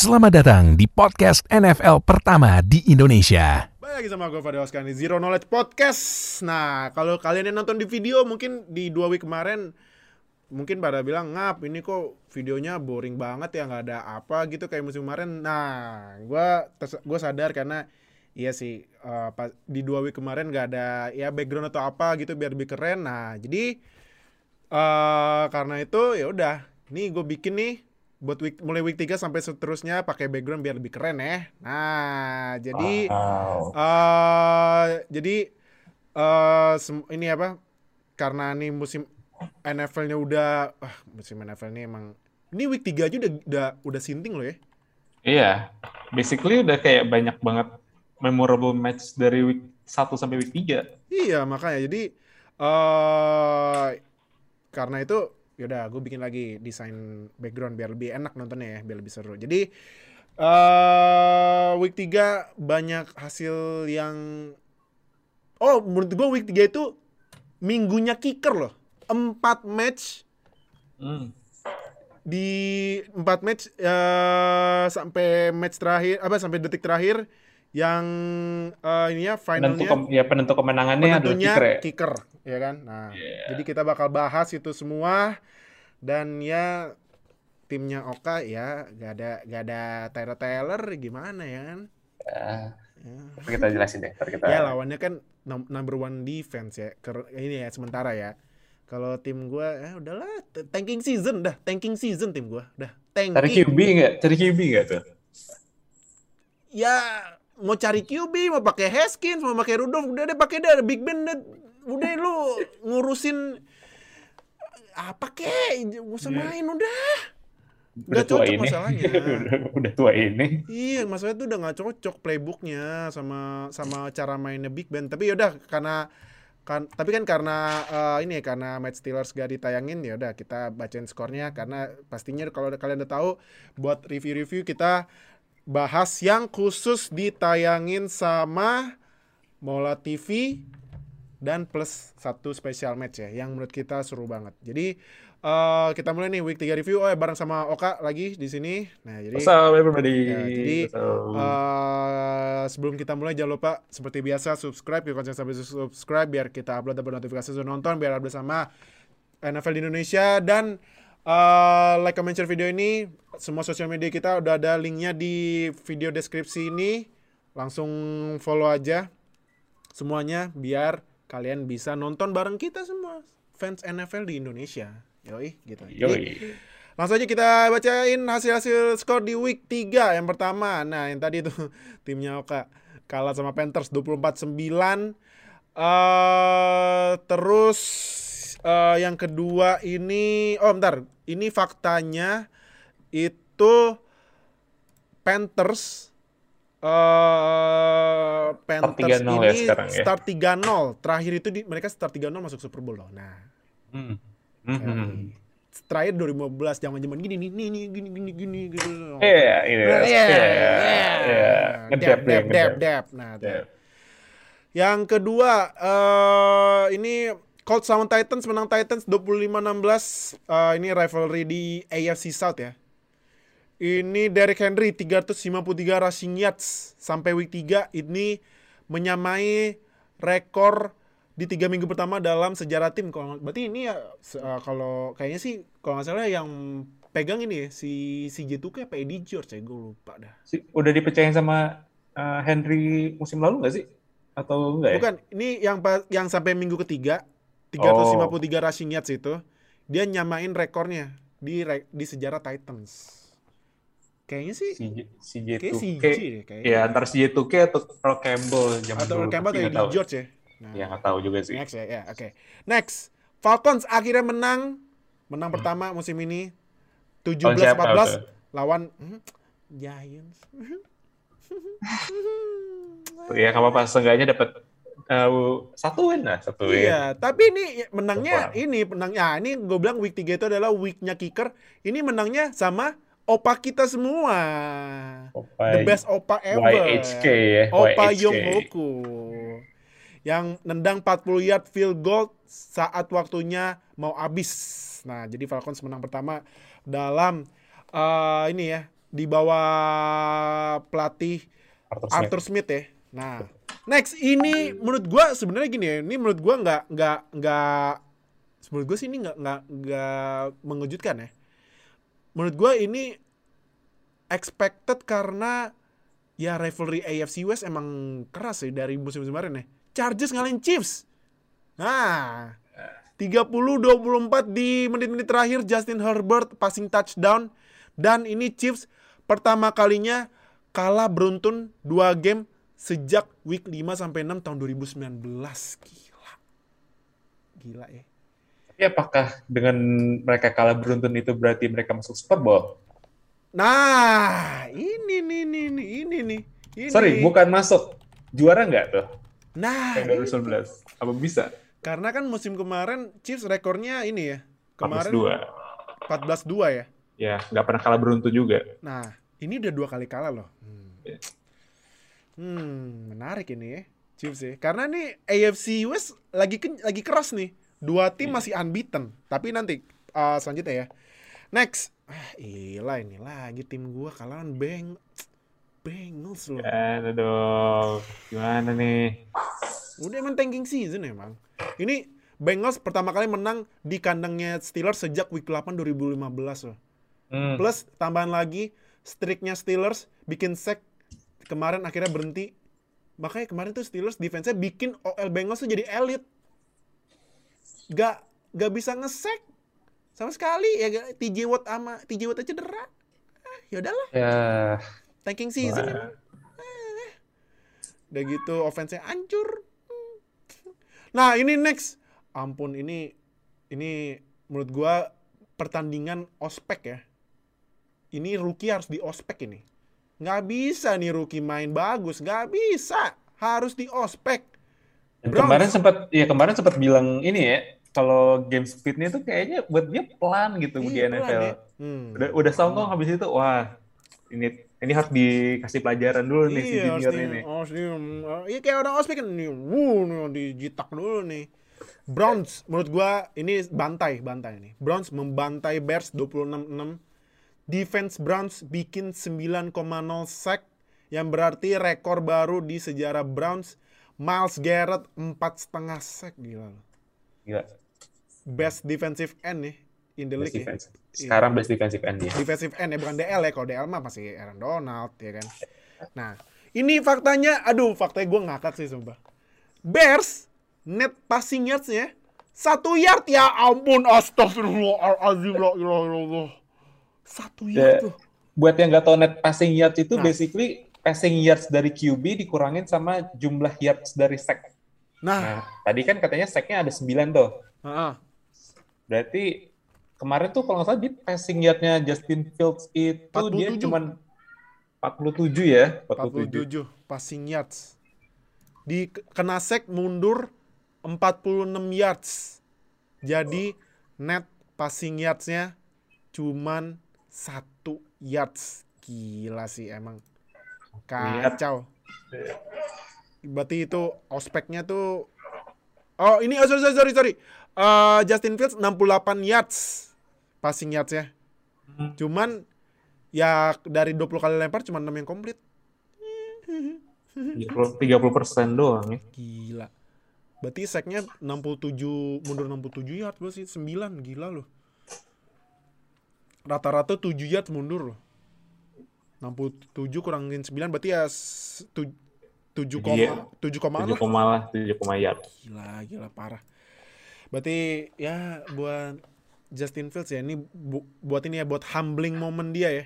Selamat datang di podcast NFL pertama di Indonesia. Balik lagi sama gue Fadil di Zero Knowledge Podcast. Nah, kalau kalian yang nonton di video mungkin di dua week kemarin mungkin pada bilang ngap ini kok videonya boring banget ya nggak ada apa gitu kayak musim kemarin. Nah, gue gue sadar karena iya sih uh, di dua week kemarin nggak ada ya background atau apa gitu biar lebih keren. Nah, jadi uh, karena itu ya udah, nih gue bikin nih buat week mulai week 3 sampai seterusnya pakai background biar lebih keren ya. Nah, jadi wow. uh, jadi uh, ini apa? Karena nih musim NFL-nya udah ah, musim NFL ini emang ini week 3 aja udah udah udah sinting loh ya. Iya. Basically udah kayak banyak banget memorable match dari week 1 sampai week 3. Iya, makanya jadi uh, karena itu yaudah gue bikin lagi desain background biar lebih enak nontonnya ya biar lebih seru jadi uh, week 3 banyak hasil yang oh menurut gue week 3 itu minggunya kicker loh empat match hmm. di empat match uh, sampai match terakhir apa sampai detik terakhir yang uh, ya finalnya penentu, ya penentu kemenangannya penentunya adalah kicker, ya? kicker ya kan? Nah yeah. jadi kita bakal bahas itu semua. Dan ya timnya Oka ya gak ada gak ada Tyler Taylor gimana ya kan? Uh, ya. kita jelasin deh kita ya lawannya kan number one defense ya. Ini ya sementara ya. Kalau tim gue ya udahlah tanking season dah tanking season tim gue dah. Tanking. Cari QB nggak? Cari QB nggak tuh? Ya mau cari QB mau pakai Haskins mau pakai Rudolph udah deh pakai deh Big Ben deh. Udah lu ngurusin apa kek? Gak usah iya. main udah. Udah tua cocok ini. masalahnya. Udah, udah tua ini. Iya masalahnya tuh udah gak cocok playbooknya sama sama cara mainnya Big Ben. Tapi yaudah karena kan tapi kan karena uh, ini ya karena match Steelers gak ditayangin ya udah kita bacain skornya. Karena pastinya kalau kalian udah tahu buat review-review kita bahas yang khusus ditayangin sama Mola TV dan plus satu special match ya yang menurut kita seru banget. Jadi uh, kita mulai nih week 3 review oh ya bareng sama Oka lagi di sini. Nah, jadi What's up everybody? Ya, jadi uh, sebelum kita mulai jangan lupa seperti biasa subscribe ya konsen sampai subscribe biar kita upload dapat notifikasi sudah nonton biar update sama NFL di Indonesia dan uh, like comment share video ini. Semua sosial media kita udah ada linknya di video deskripsi ini. Langsung follow aja semuanya biar kalian bisa nonton bareng kita semua. Fans NFL di Indonesia. Yoi gitu. Yoi. Langsung aja kita bacain hasil-hasil skor di week 3 yang pertama. Nah yang tadi tuh timnya Oka. Kalah sama Panthers 24-9 uh, terus uh, yang kedua ini oh bentar. Ini faktanya itu Panthers uh, Panthers ini ya sekarang, ya? start 3-0 terakhir itu di, mereka start 3-0 masuk Super Bowl loh. Nah. Hmm. Hmm. Uh, terakhir 2015 zaman zaman gini nih nih gini gini gini gitu iya iya nah, iya iya dap dap dap dap. Nah yang kedua uh, ini Colts sama Titans menang Titans 25-16 uh, ini rivalry di AFC South ya ini Derek Henry 353 rushing yards sampai week 3 ini menyamai rekor di tiga minggu pertama dalam sejarah tim. Kalau berarti ini ya uh, kalau kayaknya sih kalau nggak salah yang pegang ini ya si si Jetuke apa Eddie George ya gue lupa dah. Si, udah dipercayain sama uh, Henry musim lalu nggak sih? Atau enggak ya? Bukan, ini yang yang sampai minggu ketiga 353 oh. rushing yards itu dia nyamain rekornya di di sejarah Titans. Kayaknya sih si, si J2K. Kayak si J deh, kayaknya. Ya, antara si J2K atau Earl Campbell zaman atau Earl Campbell atau George ya. Nah, ya nggak tahu juga sih. Next ya, ya oke. Okay. Next, Falcons akhirnya menang, menang hmm. pertama musim ini 17-14 lawan hmm, Giants. ya nggak apa-apa, seenggaknya dapat uh, satu win lah, satu win. Iya, tapi ini menangnya ini menangnya, ini gue bilang week 3 itu adalah weeknya kicker. Ini menangnya sama opa kita semua. Opa, The best opa ever. YHK ya. Opa YHK. Hoku. Yang nendang 40 yard field goal saat waktunya mau habis. Nah, jadi Falcons menang pertama dalam uh, ini ya, di bawah pelatih Arthur Smith. Arthur Smith ya. Nah, next ini menurut gua sebenarnya gini ya, ini menurut gua nggak nggak nggak menurut gua sih ini nggak nggak nggak mengejutkan ya. Menurut gua ini expected karena ya rivalry AFC West emang keras ya dari musim kemarin ya. Chargers ngalahin Chiefs. Nah, 30-24 di menit-menit terakhir Justin Herbert passing touchdown dan ini Chiefs pertama kalinya kalah beruntun dua game sejak week 5 sampai 6 tahun 2019. Gila. Gila ya. Tapi apakah dengan mereka kalah beruntun itu berarti mereka masuk Super Bowl? Nah, ini nih nih nih ini nih. Ini. Sorry, bukan masuk. Juara nggak tuh? Nah, Yang ini. 2019. Apa bisa? karena kan musim kemarin Chiefs rekornya ini ya. Kemarin 14-2. 14-2 ya. Ya, nggak pernah kalah beruntun juga. Nah, ini udah dua kali kalah loh. Hmm, Iya. Hmm, menarik ini ya. Chiefs ya. Karena nih AFC West lagi ken- lagi keras nih. Dua tim masih unbeaten. Tapi nanti uh, selanjutnya ya. Next. Ah, ilah ini lagi tim gua kalahan Beng Bengals loh. Gimana dong? Gimana nih? Udah emang tanking season emang. Ini Bengals pertama kali menang di kandangnya Steelers sejak week 8 2015 loh. Hmm. Plus tambahan lagi streaknya Steelers bikin sack kemarin akhirnya berhenti. Makanya kemarin tuh Steelers defense-nya bikin OL Bengals tuh jadi elit. Gak gak bisa ngesek sama sekali ya TJ Watt sama TJ Watt aja cedera. Ah, ya udahlah, Ya, tanking season. Wah. Ah. Udah gitu offense-nya hancur. Nah, ini next. Ampun, ini ini menurut gua pertandingan ospek ya. Ini rookie harus di ospek ini. Nggak bisa nih rookie main bagus, nggak bisa. Harus di ospek. Kemarin sempat ya kemarin sempat bilang ini ya, kalau game speednya itu kayaknya buat dia pelan gitu di Iya, pelan NFL. ya. Hmm. Udah udah songkong habis itu, wah ini ini harus dikasih pelajaran dulu nih si Iya, harus junior di, ini. harus di, iya kayak orang ospek kan nih, wuh, nih, dijitak dulu nih. Browns, menurut gua ini bantai, bantai nih. Browns membantai Bears 26-6. Defense Browns bikin 9,0 sack yang berarti rekor baru di sejarah Browns. Miles Garrett empat setengah sack gila. loh. Gila. Best defensive end nih in the Best league. ya. defense. Sekarang best defensive end dia. defensive end ya bukan DL ya kalau DL mah masih Aaron Donald ya kan nah ini faktanya aduh faktanya gue ngakak sih sumpah Bears net passing yardsnya satu yard ya ampun astagfirullahaladzim la ilaha illallah satu Ya. yard tuh Buat yang nggak tahu net passing yards itu Nah. basically passing yards dari QB dikurangin sama jumlah yards dari sack. nah Nah, tadi kan katanya sacknya ada 9 tuh. heeh. Berarti kemarin tuh kalau nggak salah di passing yardnya Justin Fields itu dia 47. cuman 47 ya, 47. 47 passing yards di kena sack mundur 46 yards jadi net passing yardsnya cuman satu yards gila sih emang kacau berarti itu ospeknya tuh oh ini oh, sorry sorry sorry, sorry. Eh, Justin Fields 68 yards passing yards ya Hmm. cuman ya dari 20 kali lempar cuma 6 yang komplit 30 persen doang ya. Gila. Berarti sacknya 67 mundur 67 yard berarti 9 gila loh. Rata-rata 7 yard mundur loh. 67 kurangin 9 berarti ya s- tu- 7 koma Iya. 7 koma 7 lah. koma lah, 7 koma yard. Gila, gila parah. Berarti ya buat Justin Fields ya ini bu- buat ini ya buat humbling moment dia ya.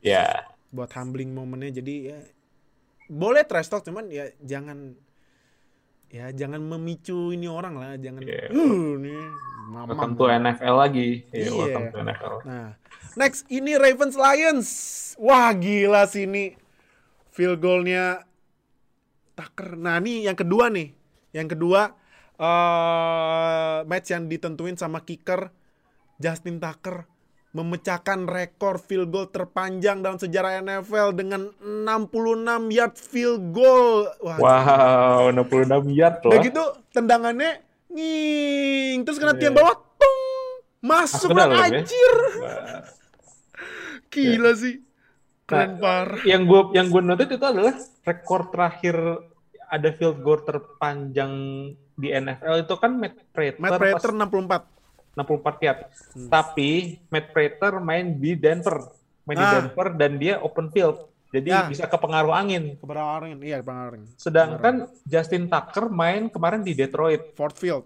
Ya, Buat humbling momennya jadi ya boleh trash talk cuman ya jangan ya jangan memicu ini orang lah jangan Iya. uh nih mamam. welcome to NFL lagi. Welcome to NFL. Nah, next ini Ravens Lions. Wah, gila sih ini field goalnya Tucker. Nah, ini yang kedua nih. Yang kedua eh match yang ditentuin sama kicker Justin Tucker memecahkan rekor field goal terpanjang dalam sejarah NFL dengan 66 yard field goal. Wah, Wow, 66 yard loh. Udah gitu tendangannya nging terus kena tiang Iya. bawah tung masuk lah ya? anjir. Gila sih. Keren parah. Yang gue yang gue noted itu adalah rekor terakhir ada field goal terpanjang di NFL itu kan Matt Prater, Matt Prater 64. 64 yard. Hmm. Tapi Matt Prater main di Denver, main di Ah. Denver dan dia open field. Jadi Ya. bisa kepengaruh angin. Kebenaran, iya kebenaran. Sedangkan Justin Tucker main kemarin di Detroit, Ford Field.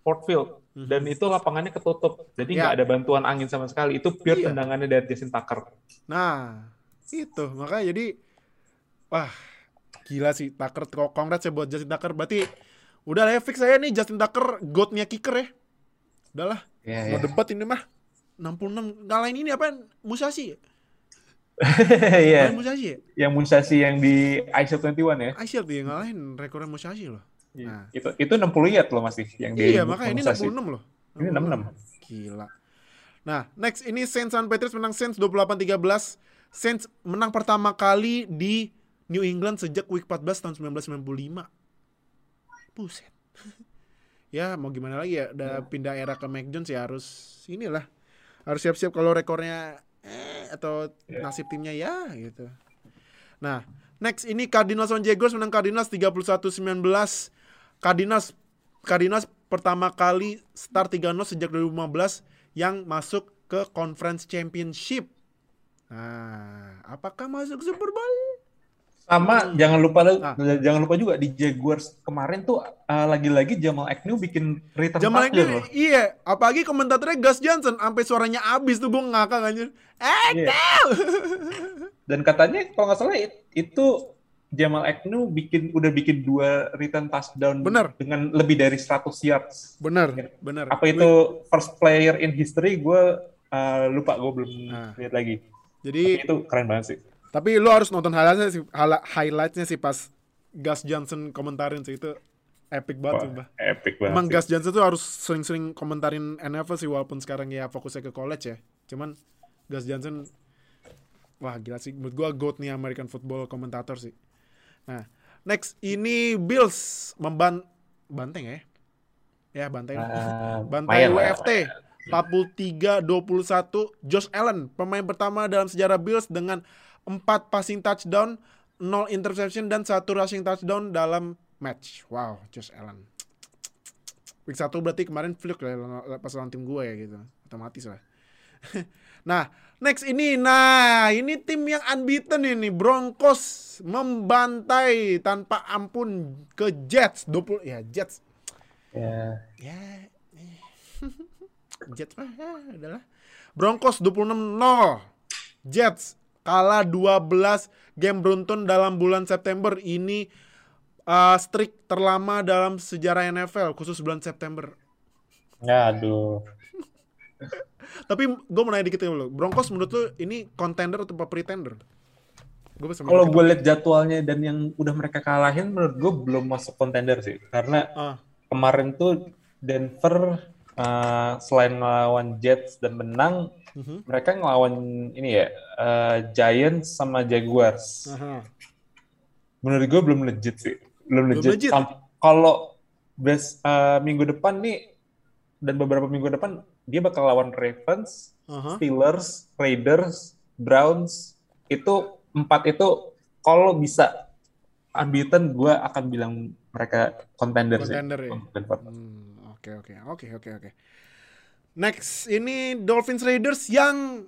Ford Field. Dan itu lapangannya ketutup. Jadi Ya. nggak ada bantuan angin sama sekali. Itu pure Iya. tendangannya dari Justin Tucker. Nah, itu makanya jadi wah gila sih Tucker congrats ya buat Justin Tucker. Berarti udah lah ya fix saya nih Justin Tucker godnya kicker ya. Udahlah, Ya, mau debat ini mah 66 ngalahin ini apa Musashi ya? Iya. Ngalahin Musashi ya? Yang Musashi yang di ISO 21 ya. Aisyah dia ngalahin rekornya Musashi loh. Nah. Itu itu 60 yard loh masih yang di Iya, makanya ini Musashi. 66 loh. Ini 66. Gila. Nah, next ini Saints and Patriots menang Saints 28-13. Saints menang pertama kali di New England sejak week 14 tahun 1995. Buset. ya, mau gimana lagi ya? Udah pindah era ke Mac Jones ya harus inilah. Harus siap-siap kalau rekornya eh atau nasib timnya ya gitu. Nah, next ini Cardinals on Jaguars menang Cardinals 31-19. Cardinals Cardinals pertama kali start 3-0 sejak 2015 yang masuk ke Conference Championship. Nah, apakah masuk Super Bowl? Sama jangan lupa Ah. jangan lupa juga di Jaguars kemarin tuh uh, lagi-lagi Jamal Agnew bikin return Jamal ini loh. iya, apalagi komentatornya Gus Johnson sampai suaranya abis tuh gue ngakak anjir. Iya. Dan katanya kalau nggak salah it- itu Jamal Agnew bikin udah bikin dua return touchdown Bener. dengan lebih dari 100 yards. bener, bener. Apa itu first player in history gue uh, lupa gue belum Nah. lihat lagi. Jadi Tapi itu keren banget sih. Tapi lu harus nonton highlightnya sih, highlightnya sih pas Gus Johnson komentarin sih itu epic banget Wah, sumpah. epic banget. Emang sih. Gus Johnson tuh harus sering-sering komentarin NFL sih walaupun sekarang ya fokusnya ke college ya. Cuman Gus Johnson wah gila sih menurut gua GOAT nih American football komentator sih. Nah, next ini Bills memban banteng ya. Ya, banteng. Ah, Bantai lumayan lah, WFT 43-21 Josh Allen pemain pertama dalam sejarah Bills dengan 4 passing touchdown 0 interception dan satu rushing touchdown dalam match. Wow Josh Allen. Week 1 berarti kemarin fluke lah pas lawan tim gue ya gitu. Otomatis lah. Nah next ini. Nah ini tim yang unbeaten ini. Broncos membantai tanpa ampun ke Jets. 20 ya Jets. Ya. ya eh. Jets mah ya adalah. Broncos 26-0 Jets kalah 12 game beruntun dalam bulan September. Ini uh, streak terlama dalam sejarah NFL khusus bulan September. Ya, aduh. tapi gue mau nanya dikit dulu. Broncos menurut lu ini contender atau pretender? Kalau gue lihat jadwalnya dan yang udah mereka kalahin, menurut gue belum masuk contender sih. Karena ah, kemarin tuh Denver uh, selain ngelawan Jets dan menang, mhm. mereka ngelawan ini ya uh, Giants sama Jaguars. Aha. Menurut gue belum legit sih, belum Belum legit. legit. Kalau uh, minggu depan nih dan beberapa minggu depan dia bakal lawan Ravens, Aha. Steelers, Raiders, Browns itu empat itu kalau bisa unbeaten gue akan bilang mereka contender, Contender sih. ya? Hmm, Oke oke oke oke oke. Next ini Dolphins Raiders yang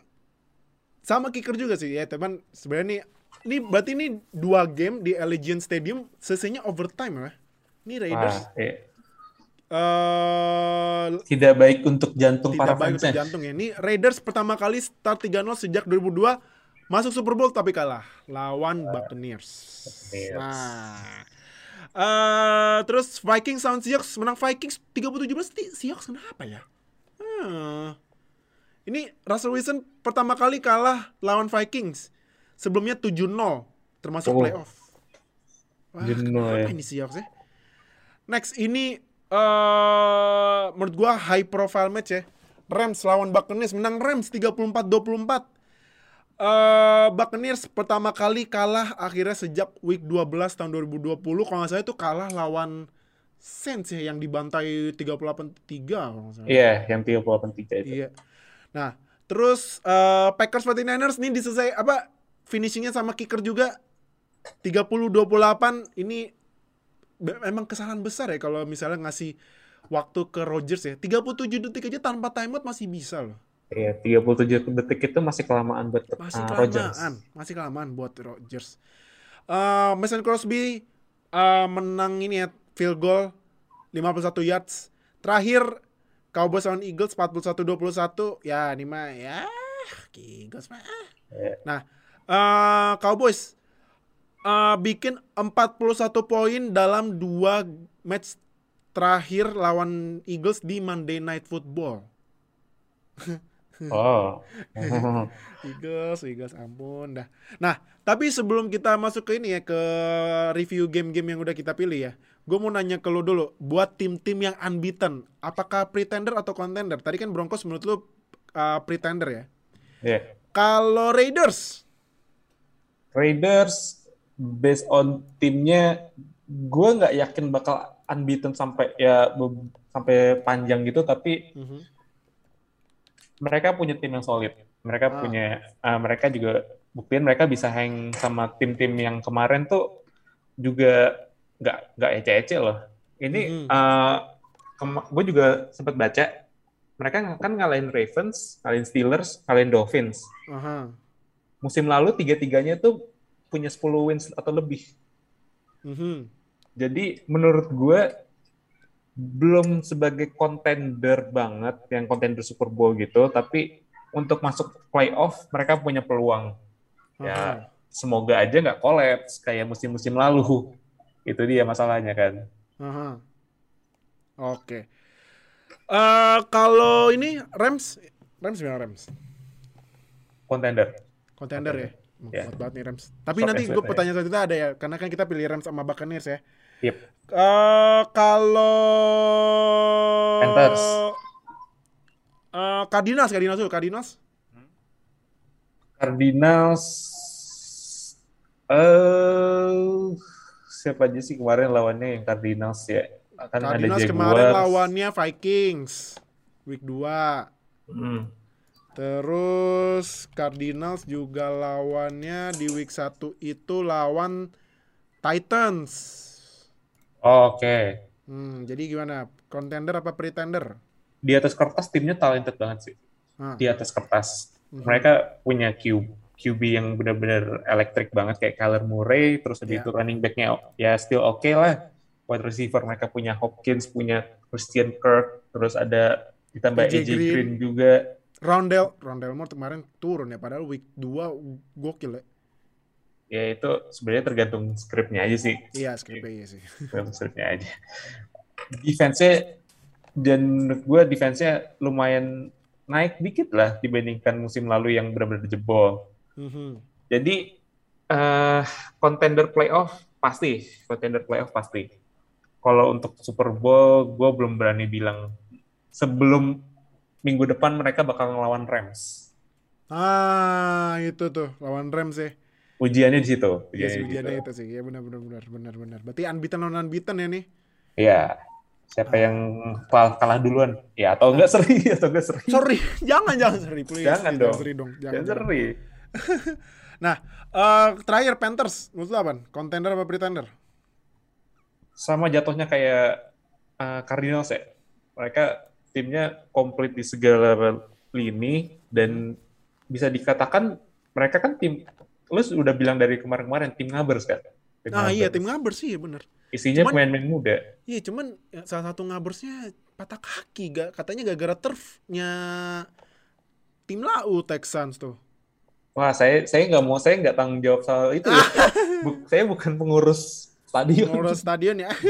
sama kicker juga sih ya teman. Sebenarnya nih ini berarti ini dua game di Allegiant Stadium selesainya overtime ya. Ini Raiders Wah, iya. eh tidak baik untuk jantung tidak para baik untuk jantung ya. Ini Raiders pertama kali start 3-0 sejak 2002 masuk Super Bowl tapi kalah lawan Buccaneers. Buccaneers. Nah. eh terus Vikings lawan Seahawks menang Vikings 37-17 Ti- Seahawks kenapa ya? Ini Russell Wilson pertama kali kalah lawan Vikings. Sebelumnya 7-0 termasuk Oh. playoff. Wah, kenapa ya. ini Seahawks ya? Next ini eh menurut gua high profile match ya. Rams lawan Buccaneers menang Rams 34-24. Eh Buccaneers pertama kali kalah akhirnya sejak week 12 tahun 2020 kalau nggak salah itu kalah lawan Saints ya yang dibantai 38-3 kalau. Iya, yang 38 tiga itu. Iya. Nah, terus eh Packers 49ers nih diselesai apa finishingnya sama kicker juga 30-28 ini memang kesalahan besar ya kalau misalnya ngasih waktu ke Rodgers ya. 37 detik aja tanpa timeout masih bisa loh. Iya, 37 detik itu masih kelamaan buat Masih uh, kelamaan, masih kelamaan buat Rodgers. Eh Mason Crosby eh, menang ini ya field goal 51 yards. Terakhir Cowboys lawan Eagles 41-21. Ya, ini mah ya Eagles mah. Iya. Nah, eh Cowboys eh, bikin 41 poin dalam dua match terakhir lawan Eagles di Monday Night Football. Oh. Eagles, Eagles, ampun dah. Nah, tapi sebelum kita masuk ke ini ya ke review game-game yang udah kita pilih ya, gue mau nanya ke lu dulu, buat tim-tim yang unbeaten, apakah pretender atau contender? Tadi kan Broncos menurut lu uh, pretender ya. Iya. Kalau Raiders, Raiders based on timnya gue nggak yakin bakal unbeaten sampai ya sampai panjang gitu tapi Mhm. mereka punya tim yang solid mereka Ah. punya ah, mereka juga buktiin mereka bisa hang sama tim-tim yang kemarin tuh juga nggak nggak ece-ece loh ini Mhm. gue juga sempat baca mereka kan ngalahin Ravens ngalahin Steelers ngalahin Dolphins aha, musim lalu tiga-tiganya tuh punya 10 wins atau lebih mhm. Jadi menurut gue belum sebagai contender banget yang contender Super Bowl gitu, tapi untuk masuk playoff mereka punya peluang. aha. Ya semoga aja nggak collapse kayak musim-musim lalu. Itu dia masalahnya kan. aha. Oke. Eh, kalau ini Rams, Rams gimana Rams? Contender. Contender ya? Ya. Kuat banget nih Rams. Tapi Shock nanti gue sweat ya. pertanyaan selanjutnya ada ya, karena kan kita pilih Rams sama Buccaneers ya. Yep. Eh kalau Panthers. Eh, Cardinals, Cardinals dulu, Cardinals. Cardinals eh siapa aja sih kemarin lawannya yang Cardinals ya? Kan ada Cardinals Jaguars. kemarin lawannya Vikings week 2. Hmm. Terus Cardinals juga lawannya di week 1 itu lawan Titans. Oh, Oke. Hmm, jadi gimana? Contender apa pretender? Di atas kertas timnya talented banget sih. Nah, Di atas kertas. mhm. Mereka punya Q, QB yang benar-benar elektrik banget kayak Kyler Murray, terus Ya. itu running back-nya ya still oke lah. Wide receiver mereka punya Hopkins, punya Christian Kirk, terus ada ditambah AJ Green. Green juga. Rondell, Rondell Moore kemarin turun ya, padahal week 2 gokil ya. Ya itu sebenarnya tergantung skripnya aja sih. Iya, skripnya iya sih. Tergantung skripnya aja. Defense-nya dan menurut gue defense-nya lumayan naik dikit lah dibandingkan musim lalu yang benar-benar jebol. Mhm. Jadi eh contender playoff pasti, contender playoff pasti. Kalau untuk Super Bowl, gue belum berani bilang sebelum minggu depan mereka bakal ngelawan Rams. Ah, itu tuh lawan Rams ya. Ujiannya di situ. Iya sih, ujiannya situ. itu sih. Ya benar benar benar benar benar. Berarti unbeaten non unbeaten ya nih. Iya. Siapa yang kalah, kalah duluan? Ya atau enggak seri atau enggak seri? Sorry, jangan jangan sorry please. Jangan dong. seri dong. Jangan, Jangan jangan. seri. Nah, eh terakhir Panthers, menurut apa? Contender apa pretender? Sama jatuhnya kayak eh, Cardinals ya. Mereka timnya komplit di segala lini dan bisa dikatakan mereka kan tim lu udah bilang dari kemarin-kemarin tim ngabers kan. Tim Ah iya, ngabers. tim ngabers sih bener. Isinya pemain-pemain muda. Iya, cuman ya, salah satu ngabersnya patah kaki, gak katanya gara-gara turfnya tim lau Texans tuh. Wah, saya saya nggak mau, saya nggak tanggung jawab soal itu. ya. Bu- saya bukan pengurus stadion. Ngurus stadion ya.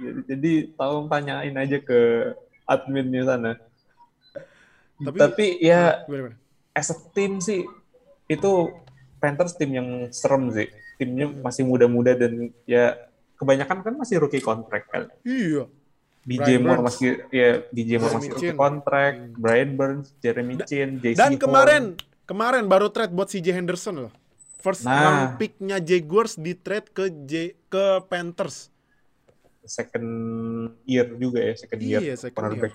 Jadi, jadi tolong tanyain aja ke adminnya sana. Tapi- Tapi, ya Gimana, gimana? as a team sih itu Panthers tim yang serem sih. Timnya Hmm. masih muda-muda dan ya kebanyakan kan masih rookie contract kan. Iya. DJ Brian Moore Burns. masih ya DJ Moore Jeremy masih Chin. rookie contract, Hmm. Brian Burns, Jeremy Chin, JC Dan Horn. Kemarin baru trade buat CJ Henderson loh. First Nah. round pick-nya Jaguars di trade ke J ke Panthers. second year juga ya, second year Iya, second cornerback.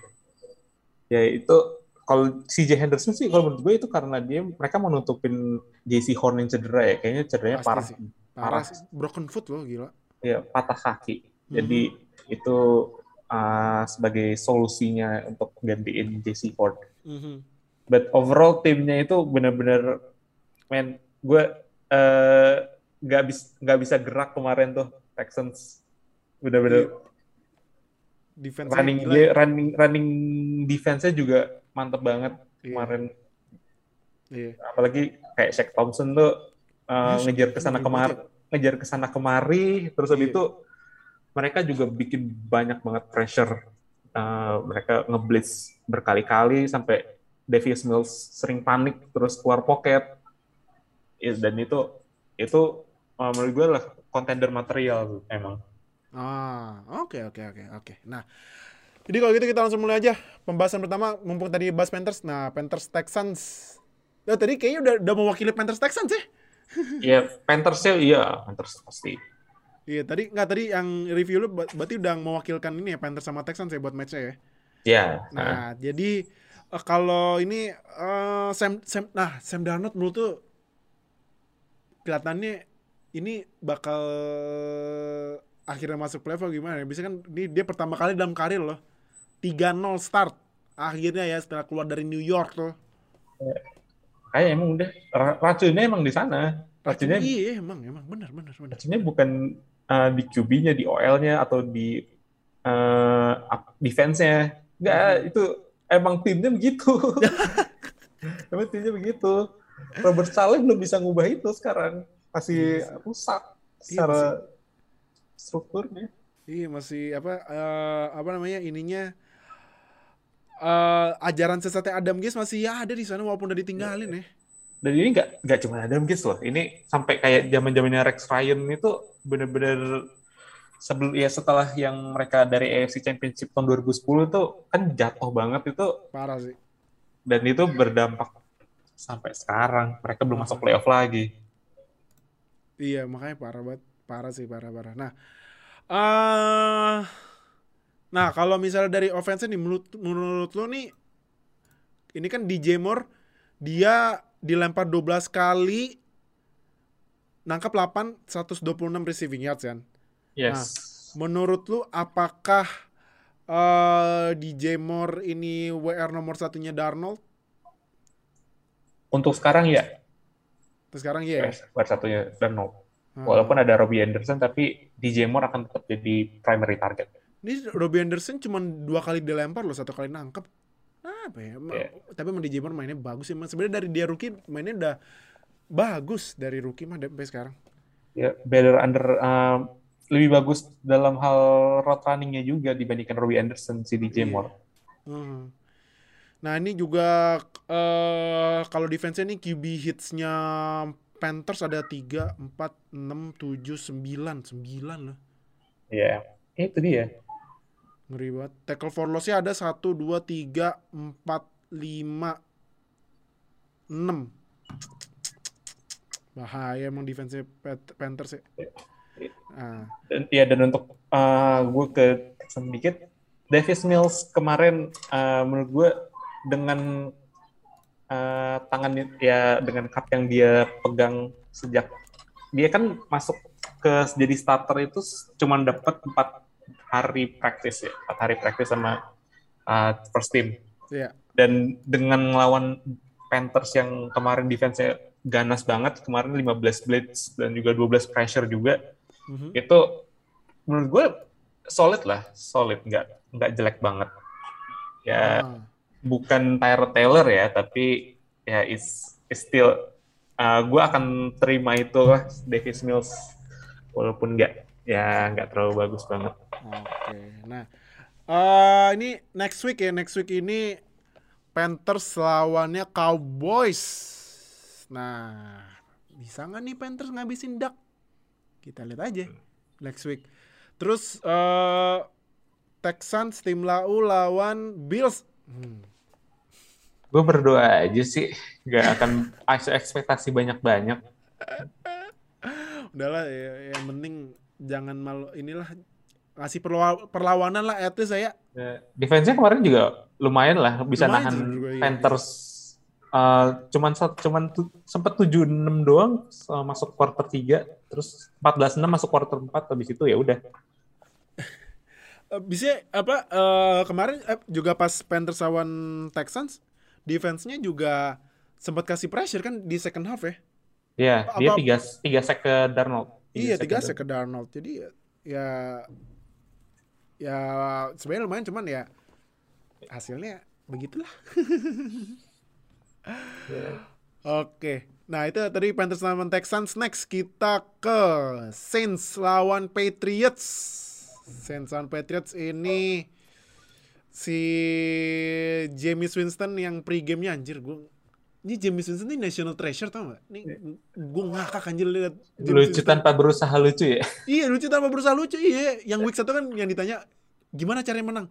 Ya itu kalau CJ Henderson sih kalau menurut gue itu karena dia mereka mau nutupin JC Horn yang cedera ya kayaknya cederanya Pasti parah sih. parah. Parah sih. broken foot loh gila. ya patah kaki jadi itu uh, sebagai solusinya untuk gantiin JC Horn Mhm. But overall timnya itu benar-benar men gue eh, nggak bisa nggak bisa gerak kemarin tuh Texans. Benar-benar Defense running dia running running defense-nya juga mantep banget kemarin. Iya. apalagi kayak Shaq Thompson tuh uh, Iya, ngejar ke sana kemari ngejar ke sana kemari terus habis Iya. itu mereka juga bikin banyak banget pressure Uh, mereka ngeblitz berkali-kali sampai Davis Mills sering panik terus keluar pocket Ya, dan itu itu uh, menurut gue lah contender material emang Ah, oke oke oke oke. Nah, jadi kalau gitu kita langsung mulai aja pembahasan pertama. Mumpung tadi bahas Panthers, nah Panthers Texans. Nah, tadi kayaknya udah udah mewakili Panthers Texans ya? ya Panthers-nya iya Panthers pasti Iya, tadi nggak tadi yang review lu ber- berarti udah mewakilkan ini ya Panthers sama Texans ya buat match-nya ya. ya uh, Nah, jadi eh, kalau ini eh, Sam Sam nah Sam Darnold menurut tuh kelihatannya ini bakal akhirnya masuk playoff atau gimana ya? Biasanya kan ini dia pertama kali dalam karir loh. 3-0 start. Akhirnya ya setelah keluar dari New York tuh. kayak emang udah ra- racunnya emang di sana racunnya Iya, emang emang benar benar benar. racunnya bukan uh, di QB-nya di OL-nya atau di uh, defense-nya enggak Hmm. itu emang timnya begitu. Emang timnya begitu. Robert Saleh belum bisa ngubah itu sekarang. Masih rusak secara strukturnya. Iya, masih apa eh, apa namanya ininya eh ajaran sesatnya Adam Gase masih ada di sana walaupun udah ditinggalin ya. dan ini nggak nggak cuma Adam Gase loh. Ini sampai kayak zaman zamannya Rex Ryan itu bener-bener sebelum ya setelah yang mereka dari AFC Championship tahun 2010 itu kan jatuh banget itu Parah sih. dan itu berdampak sampai sekarang mereka belum masuk playoff lagi Iya, makanya parah banget. Parah sih, parah-parah. Nah, eh nah kalau misalnya dari offense nih menurut menurut lo nih ini kan DJ Moore dia dilempar 12 kali nangkap 8 126 receiving yards kan. Yes Menurut lu apakah eh DJ Moore ini WR nomor satunya Darnold? untuk sekarang ya Terus sekarang iya. ya? buat satunya Darnold Hmm. walaupun ada Robbie Anderson tapi DJ Moore akan tetap jadi primary target Ini Robbie Anderson cuma dua kali dilempar loh, satu kali nangkep. Apa ya? Ma- Iya. Tapi emang DJ Moore mainnya bagus sih. Emang Sebenarnya dari dia rookie mainnya udah bagus dari rookie mah sampai sekarang. ya better under um, lebih bagus dalam hal route runningnya juga dibandingkan Robbie Anderson si DJ Iya. Moore Hmm. Nah ini juga eh kalau defense-nya nih QB hits-nya Panthers ada 3, 4, 6, 7, 9. 9 loh. ya itu dia Ngeri banget. Tackle for loss-nya ada 1, 2, 3, 4, 5, 6. Bahaya emang defense Pat- Panthers ya. Ah, dan ya dan untuk uh, gue ke Texan dikit. Davis Mills kemarin uh, menurut gue dengan uh, tangan ya dengan cup yang dia pegang sejak dia kan masuk ke jadi starter itu cuma dapat empat hari practice ya. Empat hari practice sama uh, first team. Iya. dan dengan lawan Panthers yang kemarin defense-nya ganas banget kemarin 15 blitz dan juga 12 pressure juga Mhm. itu menurut gue solid lah solid nggak nggak jelek banget ya Ah, bukan Tyrod Taylor ya tapi ya is, is still uh, gue akan terima itu lah Davis Mills walaupun nggak ya nggak terlalu bagus banget Oke. Nah, eh ini next week ya. Next week ini Panthers lawannya Cowboys. Nah, bisa nggak nih Panthers ngabisin Duck? Kita lihat aja next week. Terus eh Texans tim lau lawan Bills. Hmm. gue berdoa aja sih nggak akan ekspektasi banyak-banyak Udahlah ya, yang penting jangan malu inilah ngasih perlaw- perlawanan lah at least saya Ya, defense-nya kemarin juga lumayan lah bisa Lumayan nahan juga, iya. Panthers eh, cuman cuman tu, sempat 7-6 doang eh, masuk quarter 3 terus 14-6 masuk quarter 4 habis itu ya udah. Eh, bisa apa eh, kemarin eh, juga pas Panthers lawan Texans defense-nya juga sempat kasih pressure kan di second half ya? Ya dia tiga tiga sack ke Darnold. Iya tiga sack sek ke Darnold. Jadi ya ya sebenarnya lumayan cuman ya hasilnya begitulah. Oke, nah itu tadi Panthers lawan Texans. Next kita ke Saints lawan Patriots. Saints lawan Patriods ini si James Winston yang pre-game-nya anjir gue ini James Winston ini national treasure tau gak? Ini gue ngakak anjir liat James lucu Winston. tanpa berusaha lucu ya Iya lucu tanpa berusaha lucu iya. Yang week satu kan yang ditanya gimana caranya menang.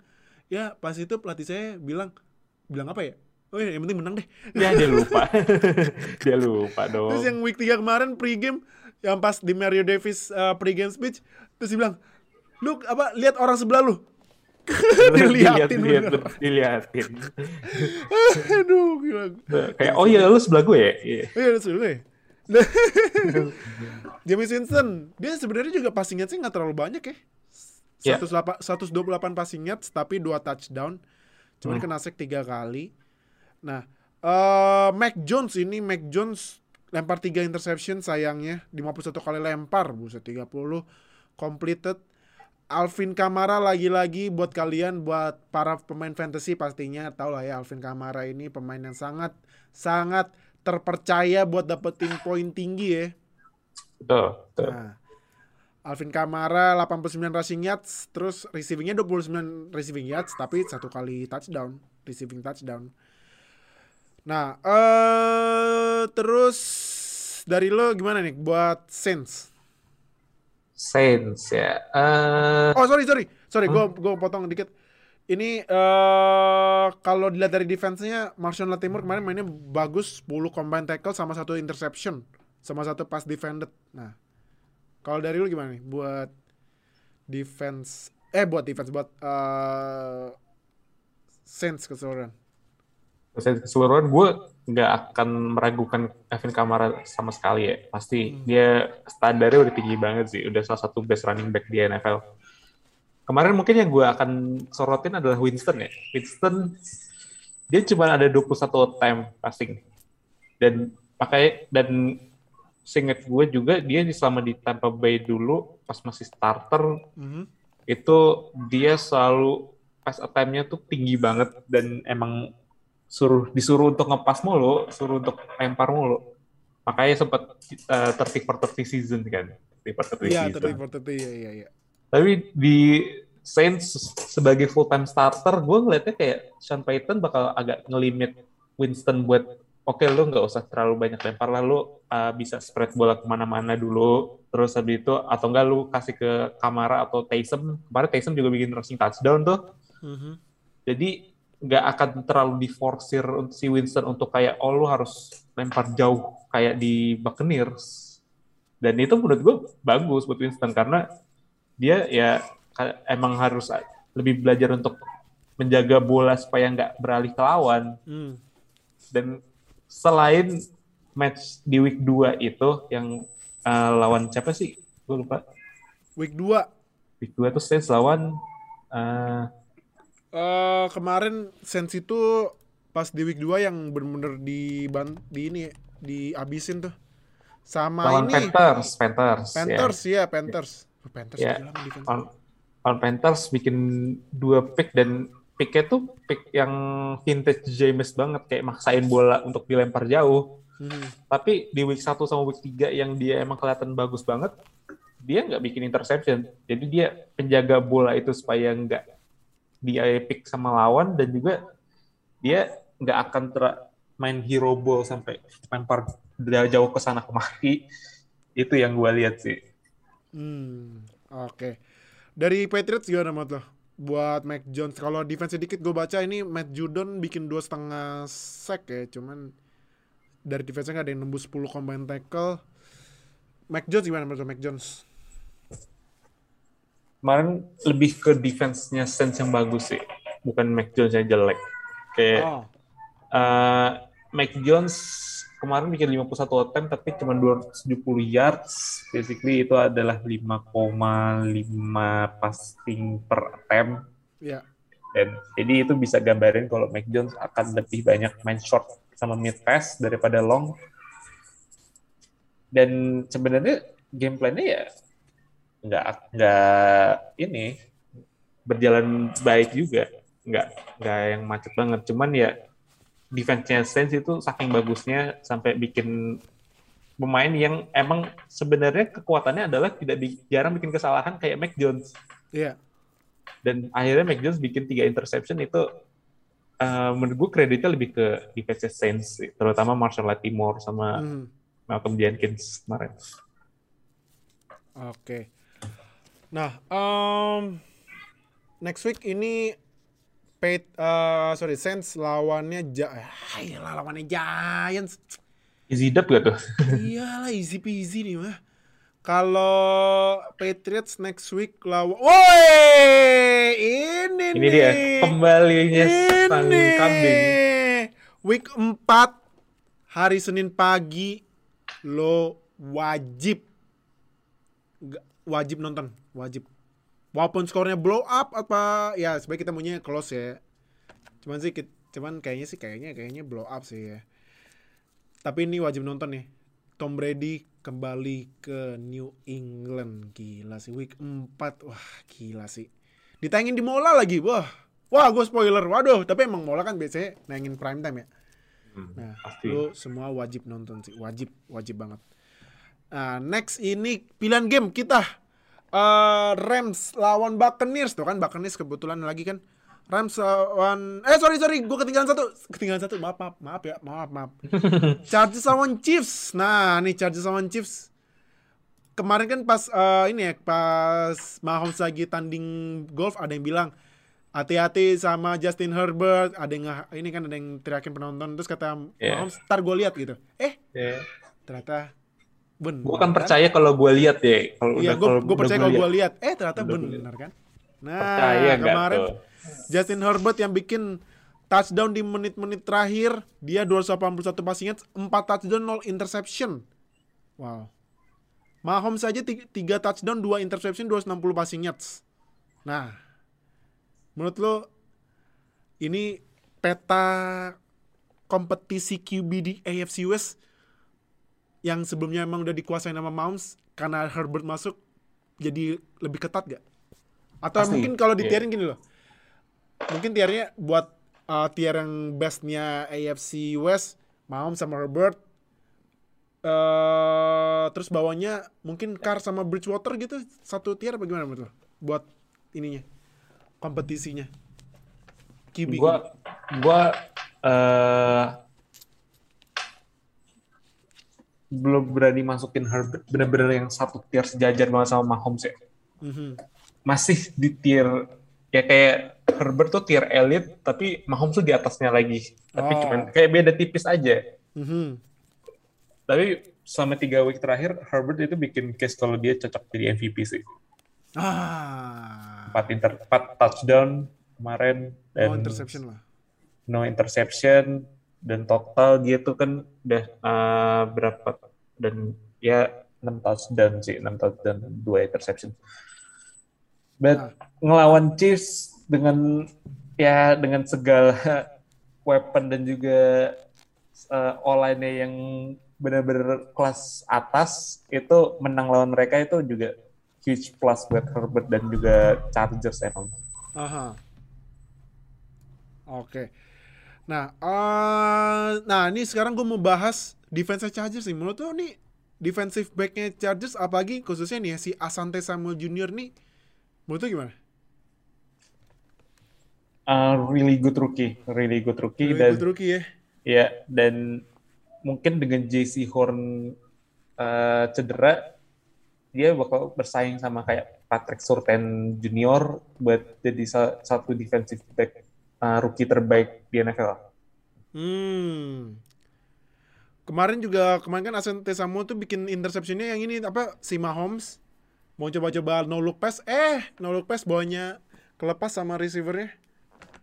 Ya pas itu pelatih saya bilang bilang apa ya? Oh iya, yang penting menang deh. ya dia lupa dia lupa dong Terus yang week 3 kemarin pregame yang pas di Mario Davis uh, pregame speech terus dia bilang, "Lu apa lihat orang sebelah lu." Diliatin dilihat bener. dilihatin Aduh, gila. kayak oh iya lu sebelah gue ya Iya. Iya, udah sebelah ya. James Winston, dia sebenarnya juga passing yards nggak terlalu banyak ya. Ya. 108 128 passing yards tapi 2 touchdown. Cuman Hmm. kena sack 3 kali. Nah, eh Mac Jones ini Mac Jones lempar 3 interception sayangnya 51 kali lempar, buset 30 completed. Alvin Kamara lagi-lagi buat kalian buat para pemain fantasy pastinya tahu lah ya Alvin Kamara ini pemain yang sangat sangat terpercaya buat dapetin poin tinggi ya. betul, betul. Nah, Alvin Kamara 89 rushing yards, terus receivingnya 29 receiving yards, tapi satu kali touchdown, receiving touchdown. Nah, eh terus dari lo gimana nih buat Saints? Saints ya Eh, Oh sorry sorry sorry, gue gue potong dikit. Ini eh kalau dilihat dari defense-nya, Marshawn Latimore kemarin mainnya bagus, 10 combine tackle sama satu interception, sama satu pass defended. Nah, kalau dari lu gimana nih buat defense? Eh buat defense buat eh Saints keseluruhan. Saya keseluruhan gue nggak akan meragukan Alvin Kamara sama sekali ya. Pasti dia standarnya udah tinggi banget sih. Udah salah satu best running back di NFL. Kemarin mungkin yang gue akan sorotin adalah Winston ya. Winston dia cuma ada 21 time passing. Dan pakai dan seingat gue juga dia di- selama di Tampa Bay dulu pas masih starter Mhm. itu dia selalu pass attempt-nya tuh tinggi banget dan emang suruh disuruh untuk ngepas mulu, suruh untuk lempar mulu. Makanya sempat uh, 30 for 30 season kan. 30 for 30 Iya, season. tadi for tadi iya iya iya. Tapi di Saints sebagai full time starter, gue ngeliatnya kayak Sean Payton bakal agak ngelimit Winston buat oke lu nggak usah terlalu banyak lempar lah lu uh, bisa spread bola ke mana-mana dulu terus habis itu atau enggak lu kasih ke Kamara atau Taysom kemarin Taysom juga bikin rushing touchdown tuh Mhm. jadi nggak akan terlalu diforsir untuk si Winston untuk kayak oh lu harus lempar jauh kayak di Buccaneers. Dan itu menurut gue bagus buat Winston karena dia ya emang harus lebih belajar untuk menjaga bola supaya nggak beralih ke lawan. Hmm. dan selain match di week 2 itu yang uh, lawan siapa sih? Gue lupa. Week 2 week 2 tuh Saints lawan uh, eh kemarin Saints itu pas di week 2 yang bener-bener di ban- di ini dihabisin tuh. Sama lawan ini Panthers Panthers. Panthers ya, Panthers. Oh, Panthers Ya. gila sama defense. on, on Panthers bikin dua pick dan picknya tuh pick yang vintage James banget kayak maksain bola untuk dilempar jauh Hmm. tapi di week 1 sama week 3 yang dia emang kelihatan bagus banget dia nggak bikin interception jadi dia penjaga bola itu supaya nggak dia pick sama lawan dan juga dia nggak akan ter- main hero ball sampai lempar jauh ke sana kemari itu yang gue lihat sih Hmm, oke. Dari Patriots gimana menurut lo? Buat Mac Jones, kalau defense sedikit gue baca ini Matt Judon bikin dua setengah sack ya, cuman dari defense nggak ada yang nembus 10 combine tackle. Mac Jones gimana menurut lo, Mac Jones? Kemarin lebih ke defense-nya Saints yang bagus sih, bukan Mac Jones yang jelek. Kayak Oh, eh, Mac Jones kemarin bikin 51 attempt tapi cuma 270 yards. Basically itu adalah 5,5 passing per attempt. ya. Dan jadi itu bisa gambarin kalau Mac Jones akan lebih banyak main short sama mid pass daripada long. Dan sebenarnya game plan-nya ya nggak nggak ini berjalan baik juga, nggak nggak yang macet banget. Cuman ya defense-nya Saints itu saking bagusnya sampai bikin pemain yang emang sebenarnya kekuatannya adalah tidak bi- jarang bikin kesalahan kayak Mac Jones Iya. dan akhirnya Mac Jones bikin tiga interception itu eh, menurut gue kreditnya lebih ke defense Saints sih, terutama Marshall Latimore sama Mhm. Malcolm Jenkins kemarin. Oke. Nah, um, next week ini Pate, uh, sorry, Saints lawannya ja lawannya Giants. Easy dub gak tuh? Iyalah easy peasy nih mah. Kalau Patriots next week lawan Woi, ini, Ini nih. dia kembalinya sang kambing. Week 4 hari Senin pagi lo wajib wajib nonton, wajib. Walaupun skornya blow up apa ya sebaik kita maunya close ya. Cuman sih cuman kayaknya sih kayaknya kayaknya blow up sih ya. Tapi ini wajib nonton nih. Tom Brady kembali ke New England. Gila sih week 4. Wah, gila sih. Ditayangin di Mola lagi. Wah. Wah, gue spoiler. Waduh, tapi emang Mola kan biasanya nayangin prime time ya. Nah, pasti. lu semua wajib nonton sih. Wajib, wajib banget. Nah, next ini pilihan game kita. Eh, Rams lawan Buccaneers. Tuh kan Buccaneers kebetulan lagi kan. Rams lawan eh sorry sorry gue ketinggalan satu. Ketinggalan satu maaf maaf maaf ya maaf maaf. Chargers lawan Chiefs. Nah nih Chargers lawan Chiefs. Kemarin kan pas eh, ini ya pas Mahomes lagi tanding golf ada yang bilang hati-hati sama Justin Herbert. Ada yang ini kan ada yang teriakin penonton. Terus kata Yeah. Mahomes ntar gue lihat gitu. Eh Ya. ternyata benar Gue kan percaya kalau gue lihat ya. Kalau Iya, udah gue percaya kalau gue lihat. Eh, ternyata Udah gua benar kan? Nah, Percaya kemarin tuh? Justin Herbert yang bikin touchdown di menit-menit terakhir, dia 281 passing yards, 4 touchdown, 0 interception. Wow. Mahomes saja 3 touchdown, 2 interception, 260 passing yards. Nah, menurut lo ini peta kompetisi QB di AFC West yang sebelumnya emang udah dikuasain sama Mahomes karena Herbert masuk jadi lebih ketat gak? Atau Pasti, mungkin kalau iya. ditierin gini loh. Mungkin tiernya buat uh, tier yang bestnya AFC West, Mahomes sama Herbert. eh terus bawahnya mungkin Carr sama Bridgewater gitu satu tier apa gimana menurut lo? Buat ininya kompetisinya. QB. Gua gua eh, belum berani masukin Herbert bener-bener yang satu tier sejajar banget sama Mahomes ya. Mhm. Masih di tier ya kayak Herbert tuh tier elite tapi Mahomes tuh di atasnya lagi. Tapi Oh. cuman kayak beda tipis aja. Mhm. Tapi selama tiga week terakhir Herbert itu bikin case kalau dia cocok jadi MVP sih. Ah. Empat, inter, empat touchdown kemarin dan No interception lah. no interception dan total dia tuh kan udah uh, berapa dan ya 6 touchdown sih 6 touchdown 2 interception but Nah. ngelawan Chiefs dengan ya dengan segala weapon dan juga uh, online-nya yang benar-benar kelas atas itu menang lawan mereka itu juga huge plus buat Herbert dan juga Chargers emang Aha. Oke. Nah, eh nah ini sekarang gue mau bahas defense Chargers nih. Menurut lo nih defensive backnya Chargers apalagi khususnya nih si Asante Samuel Junior nih menurut lo gimana? Uh, really good rookie, really good rookie Really dan good rookie ya. ya dan mungkin dengan JC Horn uh, cedera dia bakal bersaing sama kayak Patrick Surtain Junior buat jadi sa- satu defensive back uh, rookie terbaik di NFL. Hmm. Kemarin juga kemarin kan Asante Samuel tuh bikin interceptionnya yang ini apa si Mahomes mau coba-coba no look pass, eh no look pass bawahnya kelepas sama receivernya.